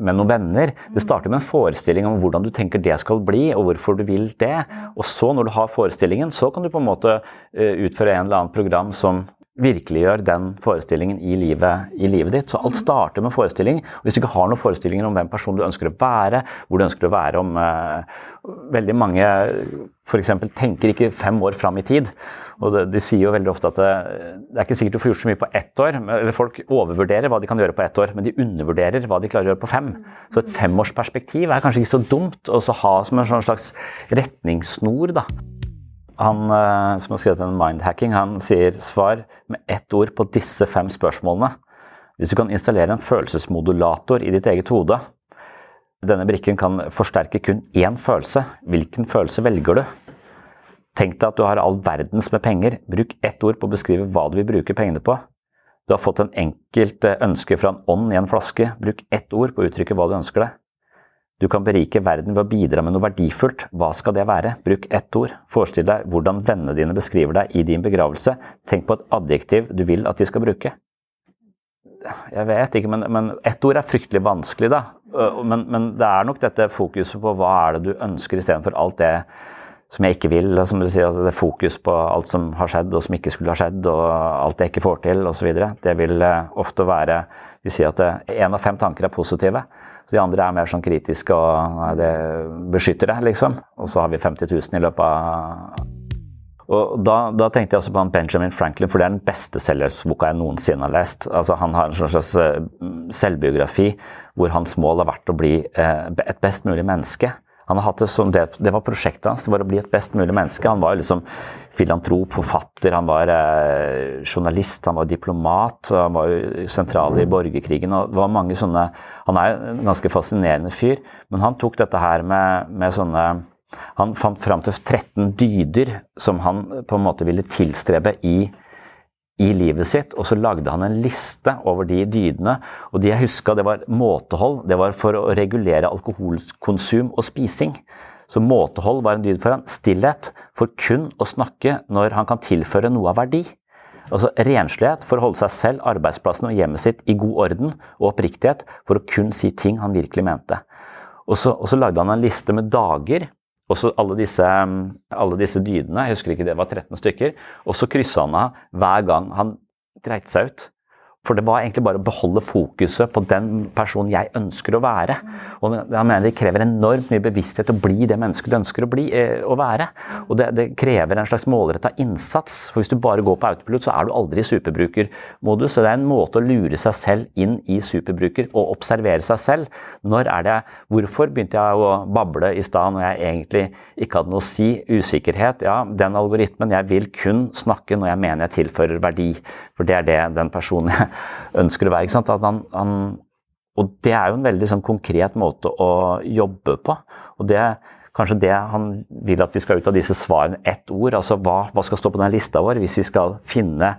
med noen venner. Det starter med en forestilling om hvordan du tenker det skal bli, og hvorfor du vil det. Og så, når du har forestillingen, så kan du på en måte eh, utføre en eller annen program som virkeliggjør den forestillingen i livet, i livet, ditt. Så alt starter med forestilling. Og hvis du ikke har noen forestillinger om hvem person du ønsker å være, hvor du ønsker å være om eh, Veldig mange f.eks. tenker ikke fem år fram i tid. Og det, De sier jo veldig ofte at det, det, er ikke sikkert du får gjort så mye på ett år. eller Folk overvurderer hva de kan gjøre på ett år, men de undervurderer hva de klarer å gjøre på fem. Så et femårsperspektiv er kanskje ikke så dumt å ha som en sånn slags retningssnor. da han eh, som har skrevet en mindhacking, han sier svar med ett ord på disse fem spørsmålene. Hvis du kan installere en følelsesmodulator i ditt eget hode Denne brikken kan forsterke kun én følelse. Hvilken følelse velger du? Tenk deg at du har all verdens med penger. Bruk ett ord på å beskrive hva du vil bruke pengene på. Du har fått en enkelt eh, ønske fra en ånd i en flaske. Bruk ett ord på å uttrykke hva du ønsker deg. Du kan berike verden ved å bidra med noe verdifullt. Hva skal det være? Bruk ett ord. Forestill deg hvordan vennene dine beskriver deg i din begravelse. Tenk på et adjektiv du vil at de skal bruke. Jeg vet ikke, men, men ett ord er fryktelig vanskelig, da. Men, men, det er nok dette fokuset på hva er det du ønsker istedenfor alt det som jeg ikke vil. Som du sier, det er fokus på alt som har skjedd og som ikke skulle ha skjedd, og alt jeg ikke får til osv. Det vil ofte være Vi sier at én av fem tanker er positive. Så de andre er mer sånn kritiske og det beskytter deg, liksom. Og så har vi 50 000 i løpet av og da, da, tenkte jeg også på Benjamin Franklin, for det er den beste selvhjelpsboka jeg noensinne har lest. Altså, han har en slags eh, selvbiografi hvor hans mål har vært å bli eh, et best mulig menneske. Han har hatt det som det, det var prosjektet hans, det var å bli et best mulig menneske. Han var liksom filantrop, forfatter, han var eh, journalist, han var diplomat. Han var sentral i borgerkrigen. og det var mange sånne, Han er en ganske fascinerende fyr, men han tok dette her med, med sånne Han fant fram til 13 dyder som han på en måte ville tilstrebe i i livet sitt, og så lagde han en liste over de dydene. Og de jeg huska, det var måtehold. Det var for å regulere alkoholkonsum og spising. Så måtehold var en dyd for han. Stillhet for kun å snakke når han kan tilføre noe av verdi. Altså Renslighet for å holde seg selv, arbeidsplassen og hjemmet sitt i god orden, og oppriktighet for å kun si ting han virkelig mente. Og så, og så lagde han en liste med dager og så alle disse, alle disse dydene, jeg husker ikke det var 13 stykker, og så kryssa han av hver gang han dreit seg ut. For det var egentlig bare å beholde fokuset på den personen jeg ønsker å være. Og jeg mener Det krever enormt mye bevissthet å bli det mennesket du ønsker å, bli, eh, å være. Og det, det krever en slags målretta innsats. For hvis du bare går på autopilot, så er du aldri i superbrukermodus. Så det er en måte å lure seg selv inn i superbruker og observere seg selv. Når er det, Hvorfor begynte jeg å bable i stad når jeg egentlig ikke hadde noe å si? Usikkerhet. Ja, den algoritmen. Jeg vil kun snakke når jeg mener jeg tilfører verdi. For det er det den personen jeg ønsker å være. ikke sant? Han, han, og det er jo en veldig sånn, konkret måte å jobbe på. Og det er kanskje det han vil at vi skal ut av disse svarene. Ett ord. altså hva, hva, skal stå på den lista vår hvis vi skal finne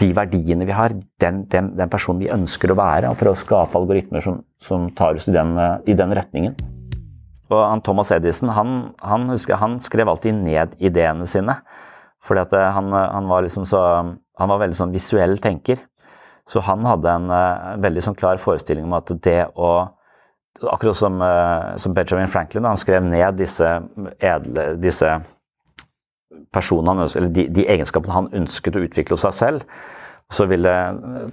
de verdiene vi har, den, den, den personen vi ønsker å være, for å skape algoritmer som, som tar oss i den, i den, retningen. Og han, Thomas Edison han, han, husker, han skrev alltid ned ideene sine. Fordi han, han, var liksom så han var veldig sånn visuell tenker. Så han hadde en uh, veldig sånn klar forestilling om at det å Akkurat som, uh, som Benjamin Franklin, han skrev ned disse edle disse personene, eller de, de, egenskapene han ønsket å utvikle hos seg selv. Så ville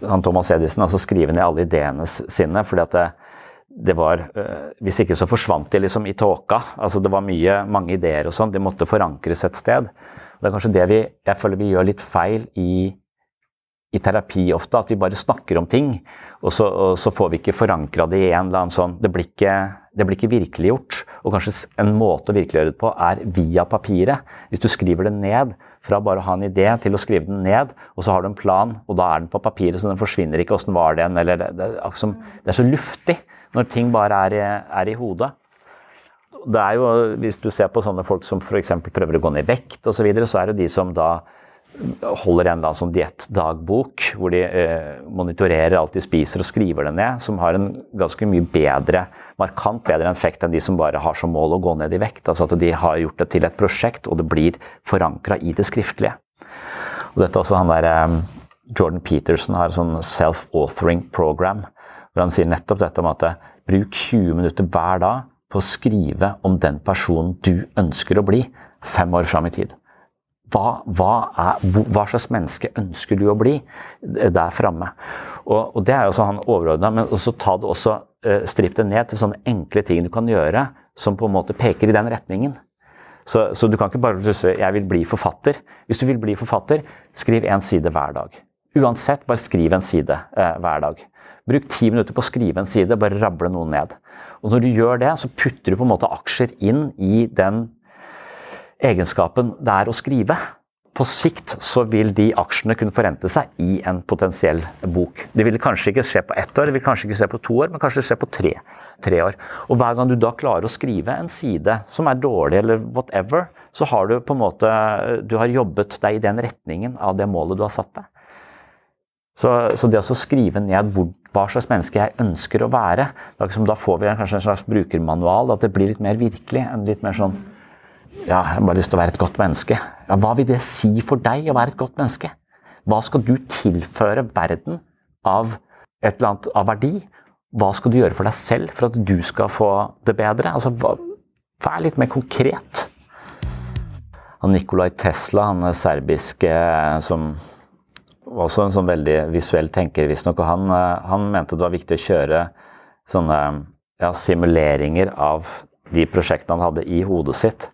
han Thomas Edison altså skrive ned alle ideene sine. fordi at det, det var, Hvis ikke så forsvant de liksom i tåka. altså Det var mye, mange ideer og sånn. De måtte forankres et sted. Det er kanskje det vi, jeg føler vi gjør litt feil i, i terapi ofte. At vi bare snakker om ting, og så, og så får vi ikke forankra det i en eller annen sånn Det blir ikke, det blir ikke virkeliggjort. Og kanskje en måte å virkeliggjøre det på er via papiret. Hvis du skriver det ned, fra bare å ha en idé til å skrive den ned, og så har du en plan, og da er den på papiret, så den forsvinner ikke. Åssen var den? Eller det, det, er det, er så luftig når ting bare er, er i hodet. Det er jo, Hvis du ser på sånne folk som f.eks. prøver å gå ned i vekt osv., så, videre, så er det de som da holder en sånn diettdagbok, hvor de eh, monitorerer alt de spiser og skriver det ned, som har en ganske mye bedre, markant bedre effekt enn de som bare har som mål å gå ned i vekt. Altså at de har gjort det til et prosjekt, og det blir forankra i det skriftlige. Og dette også han der, eh, Jordan Peterson har sånn self-authoring program, hvor han sier nettopp dette om at eh, bruk 20 minutter hver dag på å skrive om den personen du ønsker å bli fem år fram i tid hva, hva, er, hva, slags menneske ønsker du å bli der framme? Og, og, det er jo så han overordna, men også ta det også, uh, stripp det ned til sånne enkle ting du kan gjøre som på en måte peker i den retningen. Så, så du kan ikke bare si 'jeg vil bli forfatter'. Hvis du vil bli forfatter, skriv én side hver dag. Uansett, bare skriv en side eh, hver dag. Bruk ti minutter på å skrive en side, bare rable noe ned. Og når du gjør det, så putter du på en måte aksjer inn i den egenskapen det er å skrive. På sikt så vil de aksjene kunne forrente seg i en potensiell bok. Det vil kanskje ikke skje på ett år, det vil kanskje ikke skje på to år, men kanskje skje på tre, tre år. Og hver gang du da klarer å skrive en side som er dårlig eller whatever, så har du på en måte du har jobbet deg i den retningen av det målet du har satt deg. Så, så det å skrive ned hvor, hva slags menneske jeg ønsker å være, da, da får vi kanskje en slags brukermanual, at det blir litt mer virkelig enn litt mer sånn ja, jeg har bare lyst til å være et godt menneske. Ja, hva vil det si for deg å være et godt menneske? Hva skal du tilføre verden av et eller annet av verdi? Hva skal du gjøre for deg selv for at du skal få det bedre? Altså, Vær litt mer konkret. Nikolai Tesla, han er serbiske som var også en sånn veldig visuell tenker, visstnok. Og han, han mente det var viktig å kjøre sånne ja, simuleringer av de prosjektene han hadde i hodet sitt.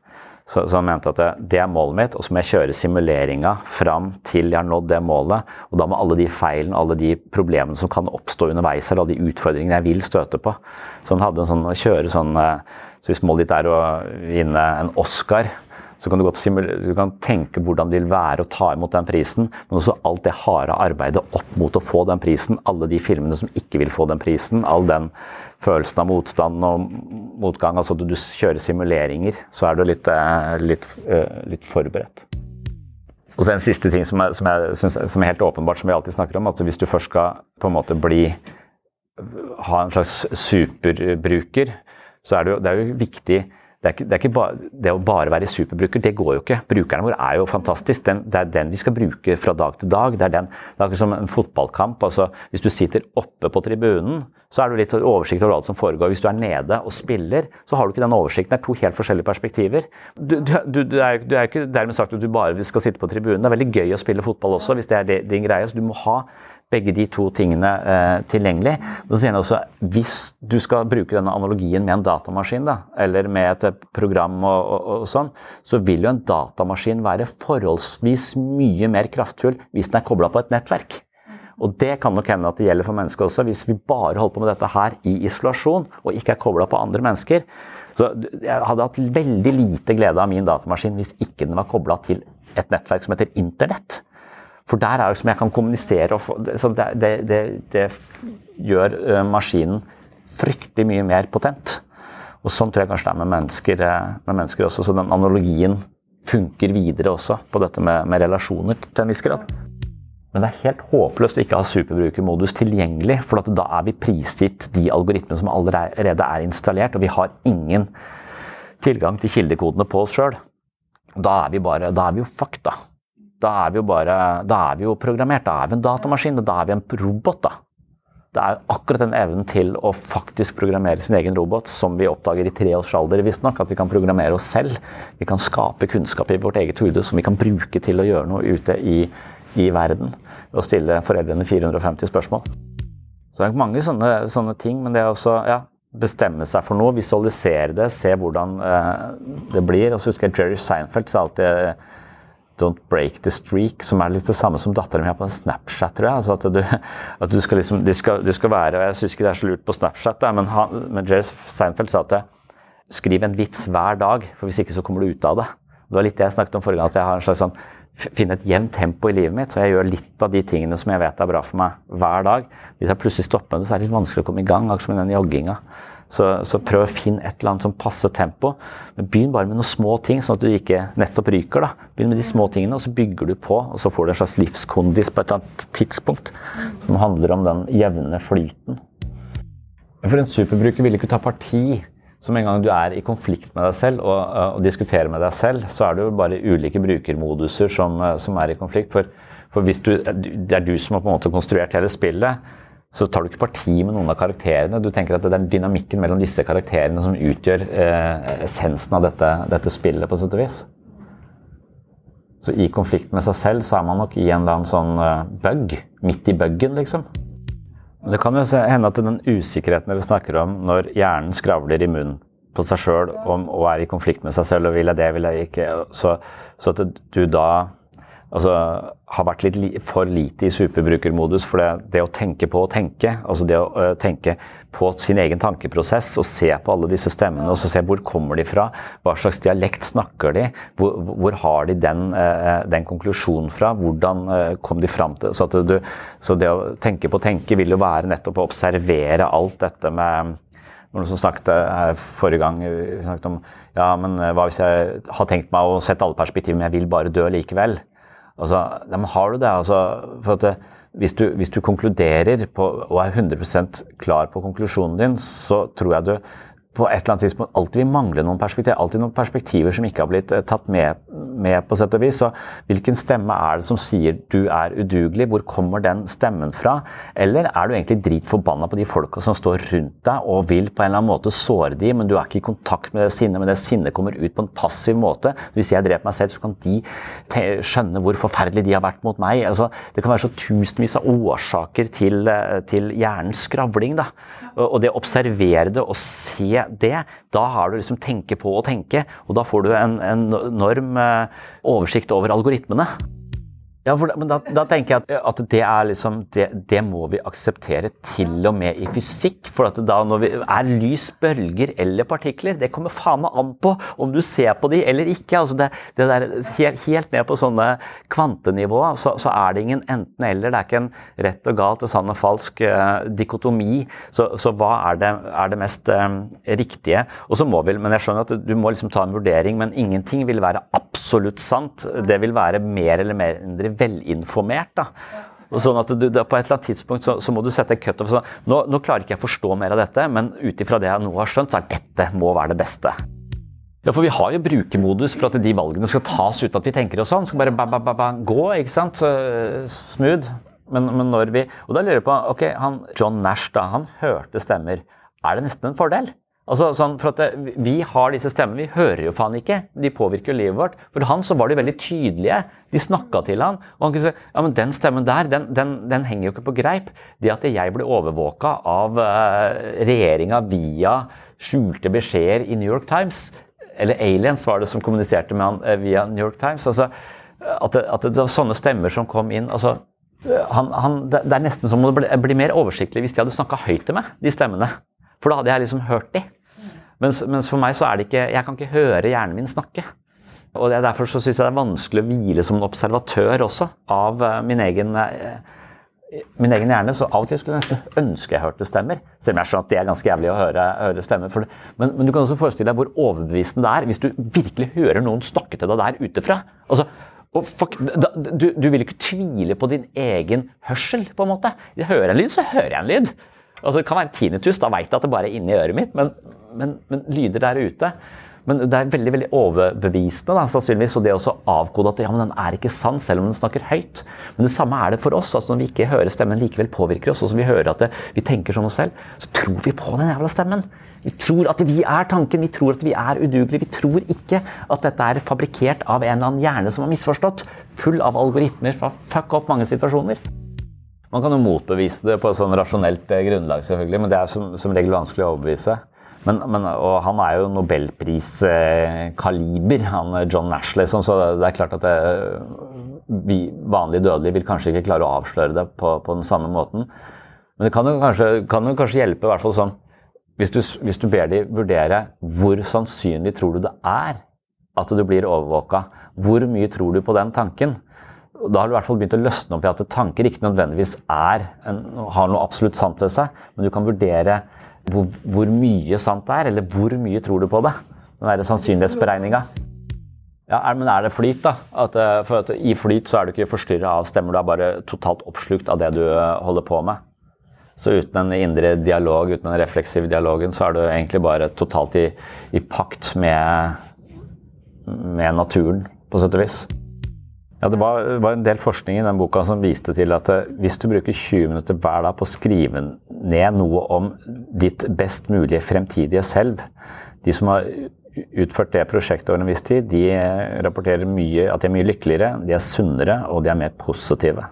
Så, så, han mente at det, det, er målet mitt, og så må jeg kjøre simuleringa fram til jeg har nådd det målet. Og da må alle de feilene, alle de problemene som kan oppstå underveis, eller alle de utfordringene jeg vil støte på. Så han hadde en sånn, kjøre sånn eh, Så hvis målet ditt er å vinne en Oscar, så kan du godt du kan tenke hvordan det vil være å ta imot den prisen, men også alt det harde arbeidet opp mot å få den prisen. Alle de filmene som ikke vil få den prisen. all den følelsen av motstand og motgang. Altså at du kjører simuleringer, så er du litt, eh, litt, eh, litt forberedt. Og så En siste ting som er, som, er, som er, helt åpenbart, som vi alltid snakker om. at Hvis du først skal på en måte bli ha en slags superbruker, så er det jo, det er jo viktig det, ikke, det, bare, det å bare være superbruker, det går jo ikke. Brukeren vår er jo fantastisk. Den, det er den vi skal bruke fra dag til dag. Det er, den, det er ikke som en fotballkamp. altså Hvis du sitter oppe på tribunen, så er du litt oversikt over alt som foregår. Hvis du er nede og spiller, så har du ikke den oversikten. Det er to helt forskjellige perspektiver. Du, du, du er, er ikke dermed sagt at du bare skal sitte på tribunen. Det er veldig gøy å spille fotball også, hvis det er din greie. Så du må ha begge de to tingene eh, tilgjengelig. Så sier han også hvis du skal bruke denne analogien med en datamaskin, da, eller med et eh, program og, og, og, sånn, så vil jo en datamaskin være forholdsvis mye mer kraftfull hvis den er kobla på et nettverk. Og det kan nok hende at det gjelder for mennesker også. Hvis vi bare holder på med dette her i isolasjon og ikke er kobla på andre mennesker. Så jeg hadde hatt veldig lite glede av min datamaskin hvis ikke den var kobla til et nettverk som heter Internett. For der er det som jeg kan kommunisere. Og det, det, det, det, gjør eh, maskinen fryktelig mye mer potent. Og sånn tror jeg kanskje det er med mennesker, eh, med mennesker også. Så den analogien funker videre også på dette med, med relasjoner til en viss grad. Men det er helt håpløst å ikke ha superbrukermodus tilgjengelig, for da er vi prisgitt de algoritmene som allerede er installert, og vi har ingen tilgang til kildekodene på oss sjøl. Da da er vi jo fucked, da da er vi jo bare Da er vi jo programmert. Da er vi en datamaskin, og da er vi en robot, da. Det er akkurat den evnen til å faktisk programmere sin egen robot som vi oppdager i tre års alder, visstnok. At vi kan programmere oss selv. Vi kan skape kunnskap i vårt eget hode som vi kan bruke til å gjøre noe ute i, i verden. Og stille foreldrene 450 spørsmål. Så det er mange sånne, sånne ting, men det er også ja, bestemme seg for noe, visualisere det, se hvordan eh, det blir. Og så husker jeg Jerry Seinfeld sa alltid Don't break the streak, som er litt det samme som datteren min har på Snapchat, tror jeg. Altså at du, at du skal liksom, du, skal, du skal være, og Jeg syns ikke det er så lurt på Snapchat, da, men, han, men Jerry Seinfeld sa at skriv en vits hver dag, for hvis ikke så kommer du ut av det. Det var litt det jeg snakket om forrige gang, at jeg har en slags sånn finne et jevnt tempo i livet mitt. Så jeg gjør litt av de tingene som jeg vet er bra for meg hver dag. Hvis jeg plutselig stopper det, så er det litt vanskelig å komme i gang, akkurat som i den jogginga. Så, så, prøv å finne et eller annet som passer tempo. Men begynn bare med noen små ting, sånn at du ikke nettopp ryker. da. Begynn med de små tingene, og så bygger du på. Og så får du en slags livskondis på et eller annet tidspunkt som handler om den jevne flyten. For en superbruker vil ikke ta parti. Med en gang du er i konflikt med deg selv og, og diskuterer med deg selv, så er det jo bare ulike brukermoduser som, som er i konflikt. For, for hvis du, det er du som har på en måte konstruert hele spillet, så tar du ikke parti med noen av karakterene. Du tenker at det er dynamikken mellom disse karakterene som utgjør eh, essensen av dette, dette, spillet, på sett og vis. Så i konflikt med seg selv så er man nok i en eller annen sånn uh, bug. Midt i bugen, liksom. Det kan jo hende at den usikkerheten dere snakker om når hjernen skravler i munnen på seg sjøl og er i konflikt med seg selv og vil jeg det, vil jeg ikke, så, så at du da altså, har vært litt for lite i superbrukermodus. For det, det, å tenke på å tenke, altså det å uh, tenke på sin egen tankeprosess og se på alle disse stemmene og så se hvor kommer de fra, hva slags dialekt snakker de, hvor, hvor har de den, uh, den, konklusjonen fra, hvordan uh, kom de fram til så, du, så det å tenke på å tenke vil jo være nettopp å observere alt dette med noen som snakket her forrige gang vi snakket om ja, men hva hvis jeg har tenkt meg å sette alle perspektiver, men jeg vil bare dø likevel. Altså, ja, har du det? Altså, for at det, hvis, du, hvis du konkluderer på, og er 100% klar på konklusjonen din, så tror jeg du på et eller annet tidspunkt alltid vil mangle noen perspektiver. Alltid noen perspektiver som ikke har blitt eh, tatt med, med, på sett og vis. Så hvilken stemme er det som sier du er udugelig? Hvor kommer den stemmen fra? Eller er du egentlig dritforbanna på de folka som står rundt deg og vil på en eller annen måte såre de, men du er ikke i kontakt med det sinnet, men det sinnet kommer ut på en passiv måte. Hvis jeg dreper meg selv, så kan de skjønne hvor forferdelig de har vært mot meg. Altså, det kan være så tusenvis av årsaker til, eh, til hjernens skravling. da. Og det å observere det og se det, da har du liksom tenke på å tenke. Og da får du en, en enorm eh, oversikt over algoritmene. Ja, for, men da, da, tenker jeg at, at det, liksom, det, det må vi akseptere til og med i fysikk. For da når vi er lys, bølger eller partikler, det kommer faen meg an på om du ser på de eller ikke. Altså det, det der, helt, helt, ned på sånne kvantenivåer så, så, er det ingen enten-eller. Det er ikke en rett og galt og sann og falsk uh, dikotomi. Så, så, hva er det, er det mest um, riktige? Og så må vi, men jeg skjønner at du må liksom ta en vurdering, men ingenting vil være absolutt sant. Det vil være mer eller mindre velinformert. da. Sånn at du, På et eller annet tidspunkt så, så må du sette cutoff. Sånn, nå, nå klarer ikke jeg forstå mer av dette, men ut ifra det jeg nå har skjønt, så er dette må være det beste. Ja, for Vi har jo brukermodus for at de valgene skal tas uten at vi tenker oss sånn. Skal bare ba, ba, ba, ba, gå, ikke sant? Smooth. Men, men, når vi Og da lurer jeg på ok, han, John Nash da, han hørte stemmer. Er det nesten en fordel? Altså, sånn, for at Vi har disse stemmene, vi hører jo faen ikke. De påvirker livet vårt. For han så var de veldig tydelige. De snakka til han, og han kunne si ja, men den stemmen der, den, den, den henger jo ikke på greip. Det at jeg ble overvåka av uh, regjeringa via skjulte beskjeder i New York Times, eller aliens var det som kommuniserte med han uh, via New York Times altså, at, det, at det var sånne stemmer som kom inn altså, han, han, det, er nesten som om det ble mer oversiktlig hvis de hadde snakka høyt til meg, de stemmene. For da hadde jeg liksom hørt de. Mens, mens, for meg så er det ikke Jeg kan ikke høre hjernen min snakke. Og det, Derfor så syns jeg det er vanskelig å hvile som en observatør også av uh, min egen uh, min egen hjerne, så Av og til skulle jeg nesten ønske jeg hørte stemmer. Selv om jeg skjønner at det er ganske jævlig å høre, høre stemmer. Men, men, du kan også forestille deg hvor overbevisende det er hvis du virkelig hører noen snakke til deg der utefra. Altså, da, du, du, vil ikke tvile på din egen hørsel, på en måte. Jeg hører en lyd, så hører jeg en lyd. Altså, det kan være tinnitus, da veit jeg at det bare er inni øret mitt, men, men, men, lyder der ute men det er veldig veldig overbevisende, da, sannsynligvis. Og det å avkode at ja, men den er ikke sann, selv om den snakker høyt. Men det samme er det for oss. altså Når vi ikke hører stemmen likevel påvirker oss, og som vi hører at det, vi tenker som oss selv, så tror vi på den jævla stemmen. Vi tror at vi er tanken, vi tror at vi er udugelige. Vi tror ikke at dette er fabrikkert av en eller annen hjerne som har misforstått. Full av algoritmer fra fuck opp mange situasjoner. Man kan jo motbevise det på et sånn rasjonelt eh, grunnlag, selvfølgelig, men det er som, som regel vanskelig å overbevise. Men, men, og han er jo nobelpriskaliber, han John Nash, liksom, så det er klart at det, vi vanlige dødelige vil kanskje ikke klare å avsløre det på, på den samme måten. Men det kan jo kanskje, kan jo kanskje hjelpe, i hvert fall sånn hvis du, hvis du ber dem vurdere hvor sannsynlig tror du det er at du blir overvåka, hvor mye tror du på den tanken? da har du i hvert fall begynt å løsne opp i at tanker ikke nødvendigvis er en, har noe absolutt sant ved seg, men du kan vurdere hvor, hvor mye sant det er, eller hvor mye tror du på det? Den derre sannsynlighetsberegninga. Ja, men er det flyt, da? At, eh, for at I flyt så er du ikke forstyrra av stemmer, du er bare totalt oppslukt av det du eh, holder på med. Så uten en indre dialog, uten den refleksive dialogen, så er du egentlig bare totalt i, i pakt med, med naturen, på sett og vis. Ja, Det var, var, en del forskning i den boka som viste til at eh, hvis du bruker 20 minutter hver dag på å skrive ned noe om ditt best mulige fremtidige selv De som har utført det prosjektet over en viss tid, de rapporterer mye, at de er mye lykkeligere, de er sunnere og de er mer positive.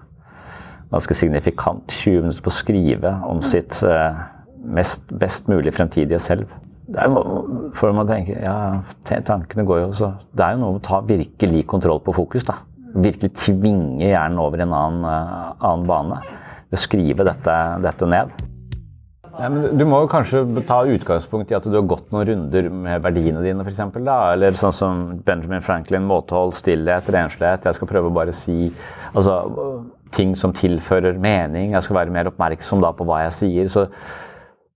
Ganske signifikant. 20 minutter på å skrive om sitt eh, mest, best mulig fremtidige selv. Det er, for man tenker, ja, tankene går jo så Det er jo noe med å ta virkelig kontroll på fokus. da virkelig tvinge hjernen over en annen, uh, annen bane. Ved å skrive dette, dette ned. Ja, du må jo kanskje ta utgangspunkt i at du har gått noen runder med verdiene dine, f.eks. Eller sånn som Benjamin Franklin, måtehold, stillhet, renslighet. Jeg skal prøve å bare si altså, ting som tilfører mening. Jeg skal være mer oppmerksom da på hva jeg sier. Så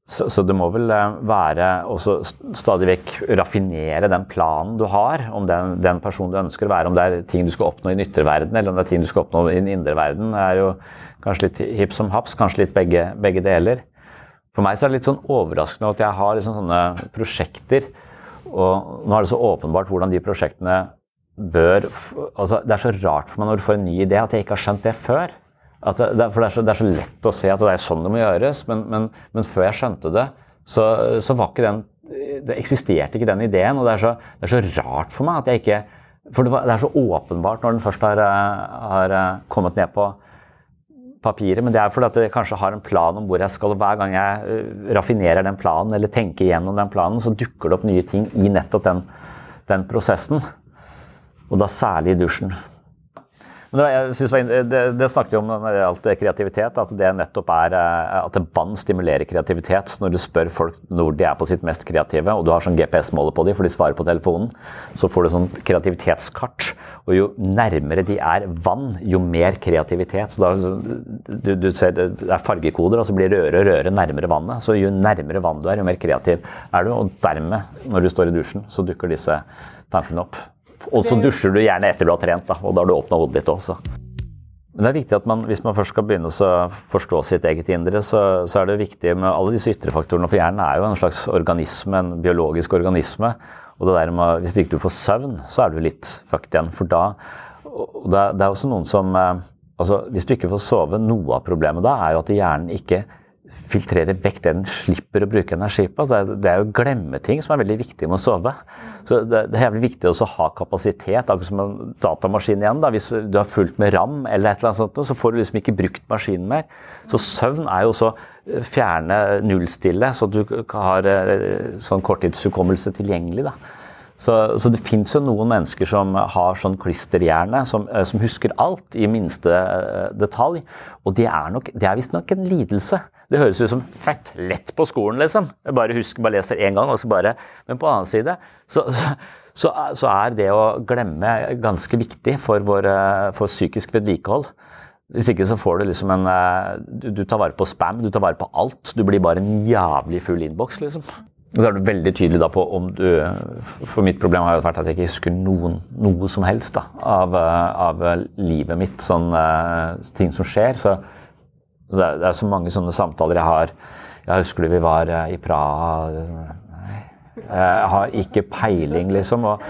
så, så, det må vel eh, være å stadig vekk raffinere den planen du har om den, den, personen du ønsker å være. Om det er ting du skal oppnå i den ytre verden, eller om det er ting du skal oppnå i den indre verden. Det er jo kanskje litt hipp som haps, kanskje litt begge, begge deler. For meg så er det litt sånn overraskende at jeg har liksom sånne prosjekter, og nå er det så åpenbart hvordan de prosjektene bør altså Det er så rart for meg når du får en ny idé, at jeg ikke har skjønt det før. Det, for det er, så, det er, så, lett å se at det er sånn det må gjøres, men, men, men før jeg skjønte det, så, så, var ikke den Det eksisterte ikke den ideen. Og det er så, det er så rart for meg at jeg ikke For det, er så åpenbart når den først har, har, kommet ned på papiret, men det er fordi at jeg kanskje har en plan om hvor jeg skal. og Hver gang jeg uh, raffinerer den planen eller tenker gjennom den planen, så dukker det opp nye ting i nettopp den, den prosessen. Og da særlig i dusjen. Men det, jeg det, det, snakket vi om når det gjaldt kreativitet, at det nettopp er eh, at vann stimulerer kreativitet. Når du spør folk når de er på sitt mest kreative, og du har sånn GPS-måler på dem, for de svarer på telefonen, så får du sånn kreativitetskart. Og jo nærmere de er vann, jo mer kreativitet. Så da, du, du ser, det er fargekoder, og så blir røde røre nærmere vannet. Så jo nærmere vann du er, jo mer kreativ er du. Og dermed, når du står i dusjen, så dukker disse tankene opp. Og så dusjer du gjerne etter du har trent, da, og da har du åpna hodet ditt også. Men det er viktig at man, hvis man først skal begynne å forstå sitt eget indre, så, så, er det viktig med alle disse ytre faktorene. For hjernen er jo en slags organisme, en biologisk organisme. Og det der med, hvis ikke du får søvn, så er du litt fucked igjen. For da det, er også noen som eh, altså Hvis du ikke får sove, noe av problemet da er jo at hjernen ikke filtrere vekk det den slipper å bruke energi på. Altså, det er jo glemmeting som er veldig viktig med å sove. Så det, er jævlig viktig å ha kapasitet, akkurat som en datamaskin igjen. Da. Hvis du har fulgt med RAM, eller et eller annet sånt, så får du liksom ikke brukt maskinen mer. Så søvn er jo også eh, fjerne nullstille, så du har eh, sånn korttidshukommelse tilgjengelig. da. Så, så, det fins jo noen mennesker som har sånn klisterhjerne, som, eh, som husker alt i minste detalj. Og det er, nok, er visstnok en lidelse. Det høres ut som fett lett på skolen, liksom. Jeg bare husker, bare leser én gang, og så bare Men på annen side så, så, så, er det å glemme ganske viktig for, vår, for psykisk vedlikehold. Hvis ikke så får du liksom en du, du, tar vare på spam, du tar vare på alt. Du blir bare en jævlig full innboks, liksom. Og så er du veldig tydelig da på om du For mitt problem har jo vært at jeg ikke husker noen, noe som helst da, av, av livet mitt. Sånn ting som skjer. Så det er, det er, så mange sånne samtaler jeg har. Jeg husker du vi var eh, i Praha Jeg har ikke peiling, liksom. Og,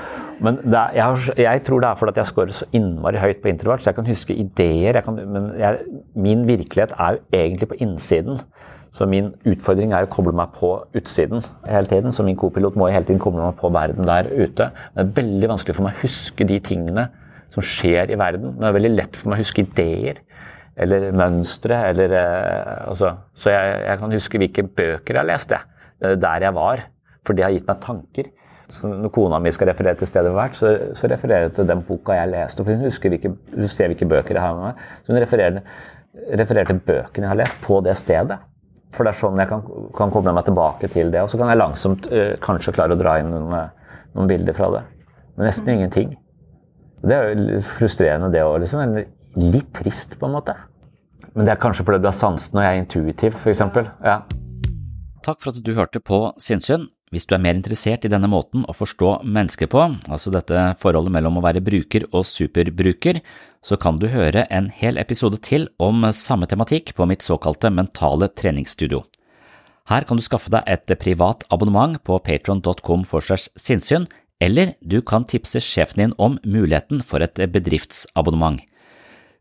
men er, jeg, jeg, tror det er fordi jeg scorer så innmari høyt på introvert, så jeg kan huske ideer. Kan, men jeg, min virkelighet er jo egentlig på innsiden. Så min utfordring er å koble meg på utsiden hele tiden. Så min kopilot må hele tiden koble meg på verden der ute. Det er veldig vanskelig for meg å huske de tingene som skjer i verden. Det er veldig lett for meg å huske ideer eller mønstre. Eller, eh, altså, så jeg, jeg, kan huske hvilke bøker jeg leste, der jeg var. For det har gitt meg tanker. Så når kona mi skal referere til stedet hvert, så, så refererer jeg til den boka jeg leste. For hun husker hvilke, hun ser hvilke bøker jeg har med meg. Så hun refererer, refererer til bøkene jeg har lest, på det stedet. For det er sånn jeg kan, kan koble meg tilbake til det. Og så kan jeg langsomt øh, kanskje klare å dra inn noen, noen, bilder fra det. Men nesten ingenting. Det er jo frustrerende, det òg. Liksom. Litt trist, på en måte. Men det er kanskje fordi du er sansen og jeg er intuitiv, f.eks. Ja. Takk for at du hørte på Sinnsyn. Hvis du er mer interessert i denne måten å forstå mennesker på, altså dette forholdet mellom å være bruker og superbruker, så kan du høre en hel episode til om samme tematikk på mitt såkalte mentale treningsstudio. Her kan du skaffe deg et privat abonnement på patron.com for segs sinnssyn, eller du kan tipse sjefen din om muligheten for et bedriftsabonnement.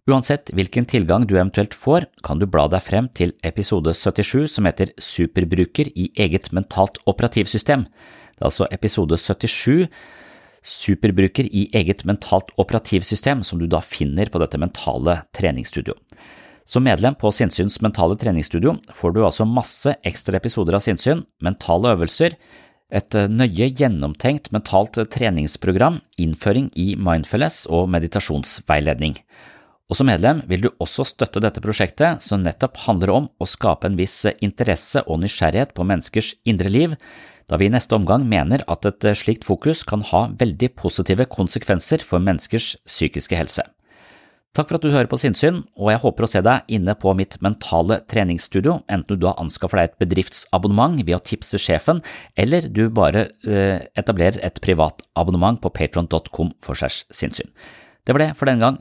Uansett hvilken tilgang du eventuelt får, kan du bla deg frem til episode 77 som heter Superbruker i eget mentalt operativsystem. Det er altså episode 77 Superbruker i eget mentalt operativsystem som du da finner på dette mentale treningsstudio. Som medlem på Sinnsyns mentale treningsstudio får du altså masse ekstra episoder av sinnssyn, mentale øvelser, et nøye gjennomtenkt mentalt treningsprogram, innføring i mindfulness og meditasjonsveiledning. Og Som medlem vil du også støtte dette prosjektet, som nettopp handler om å skape en viss interesse og nysgjerrighet på menneskers indre liv, da vi i neste omgang mener at et slikt fokus kan ha veldig positive konsekvenser for menneskers psykiske helse. Takk for at du hører på Sinnsyn, og jeg håper å se deg inne på mitt mentale treningsstudio, enten du har anskaffer deg et bedriftsabonnement ved å tipse sjefen, eller du bare eh, etablerer et privat abonnement på patron.com for segs sinnssyn. Det var det for denne gang.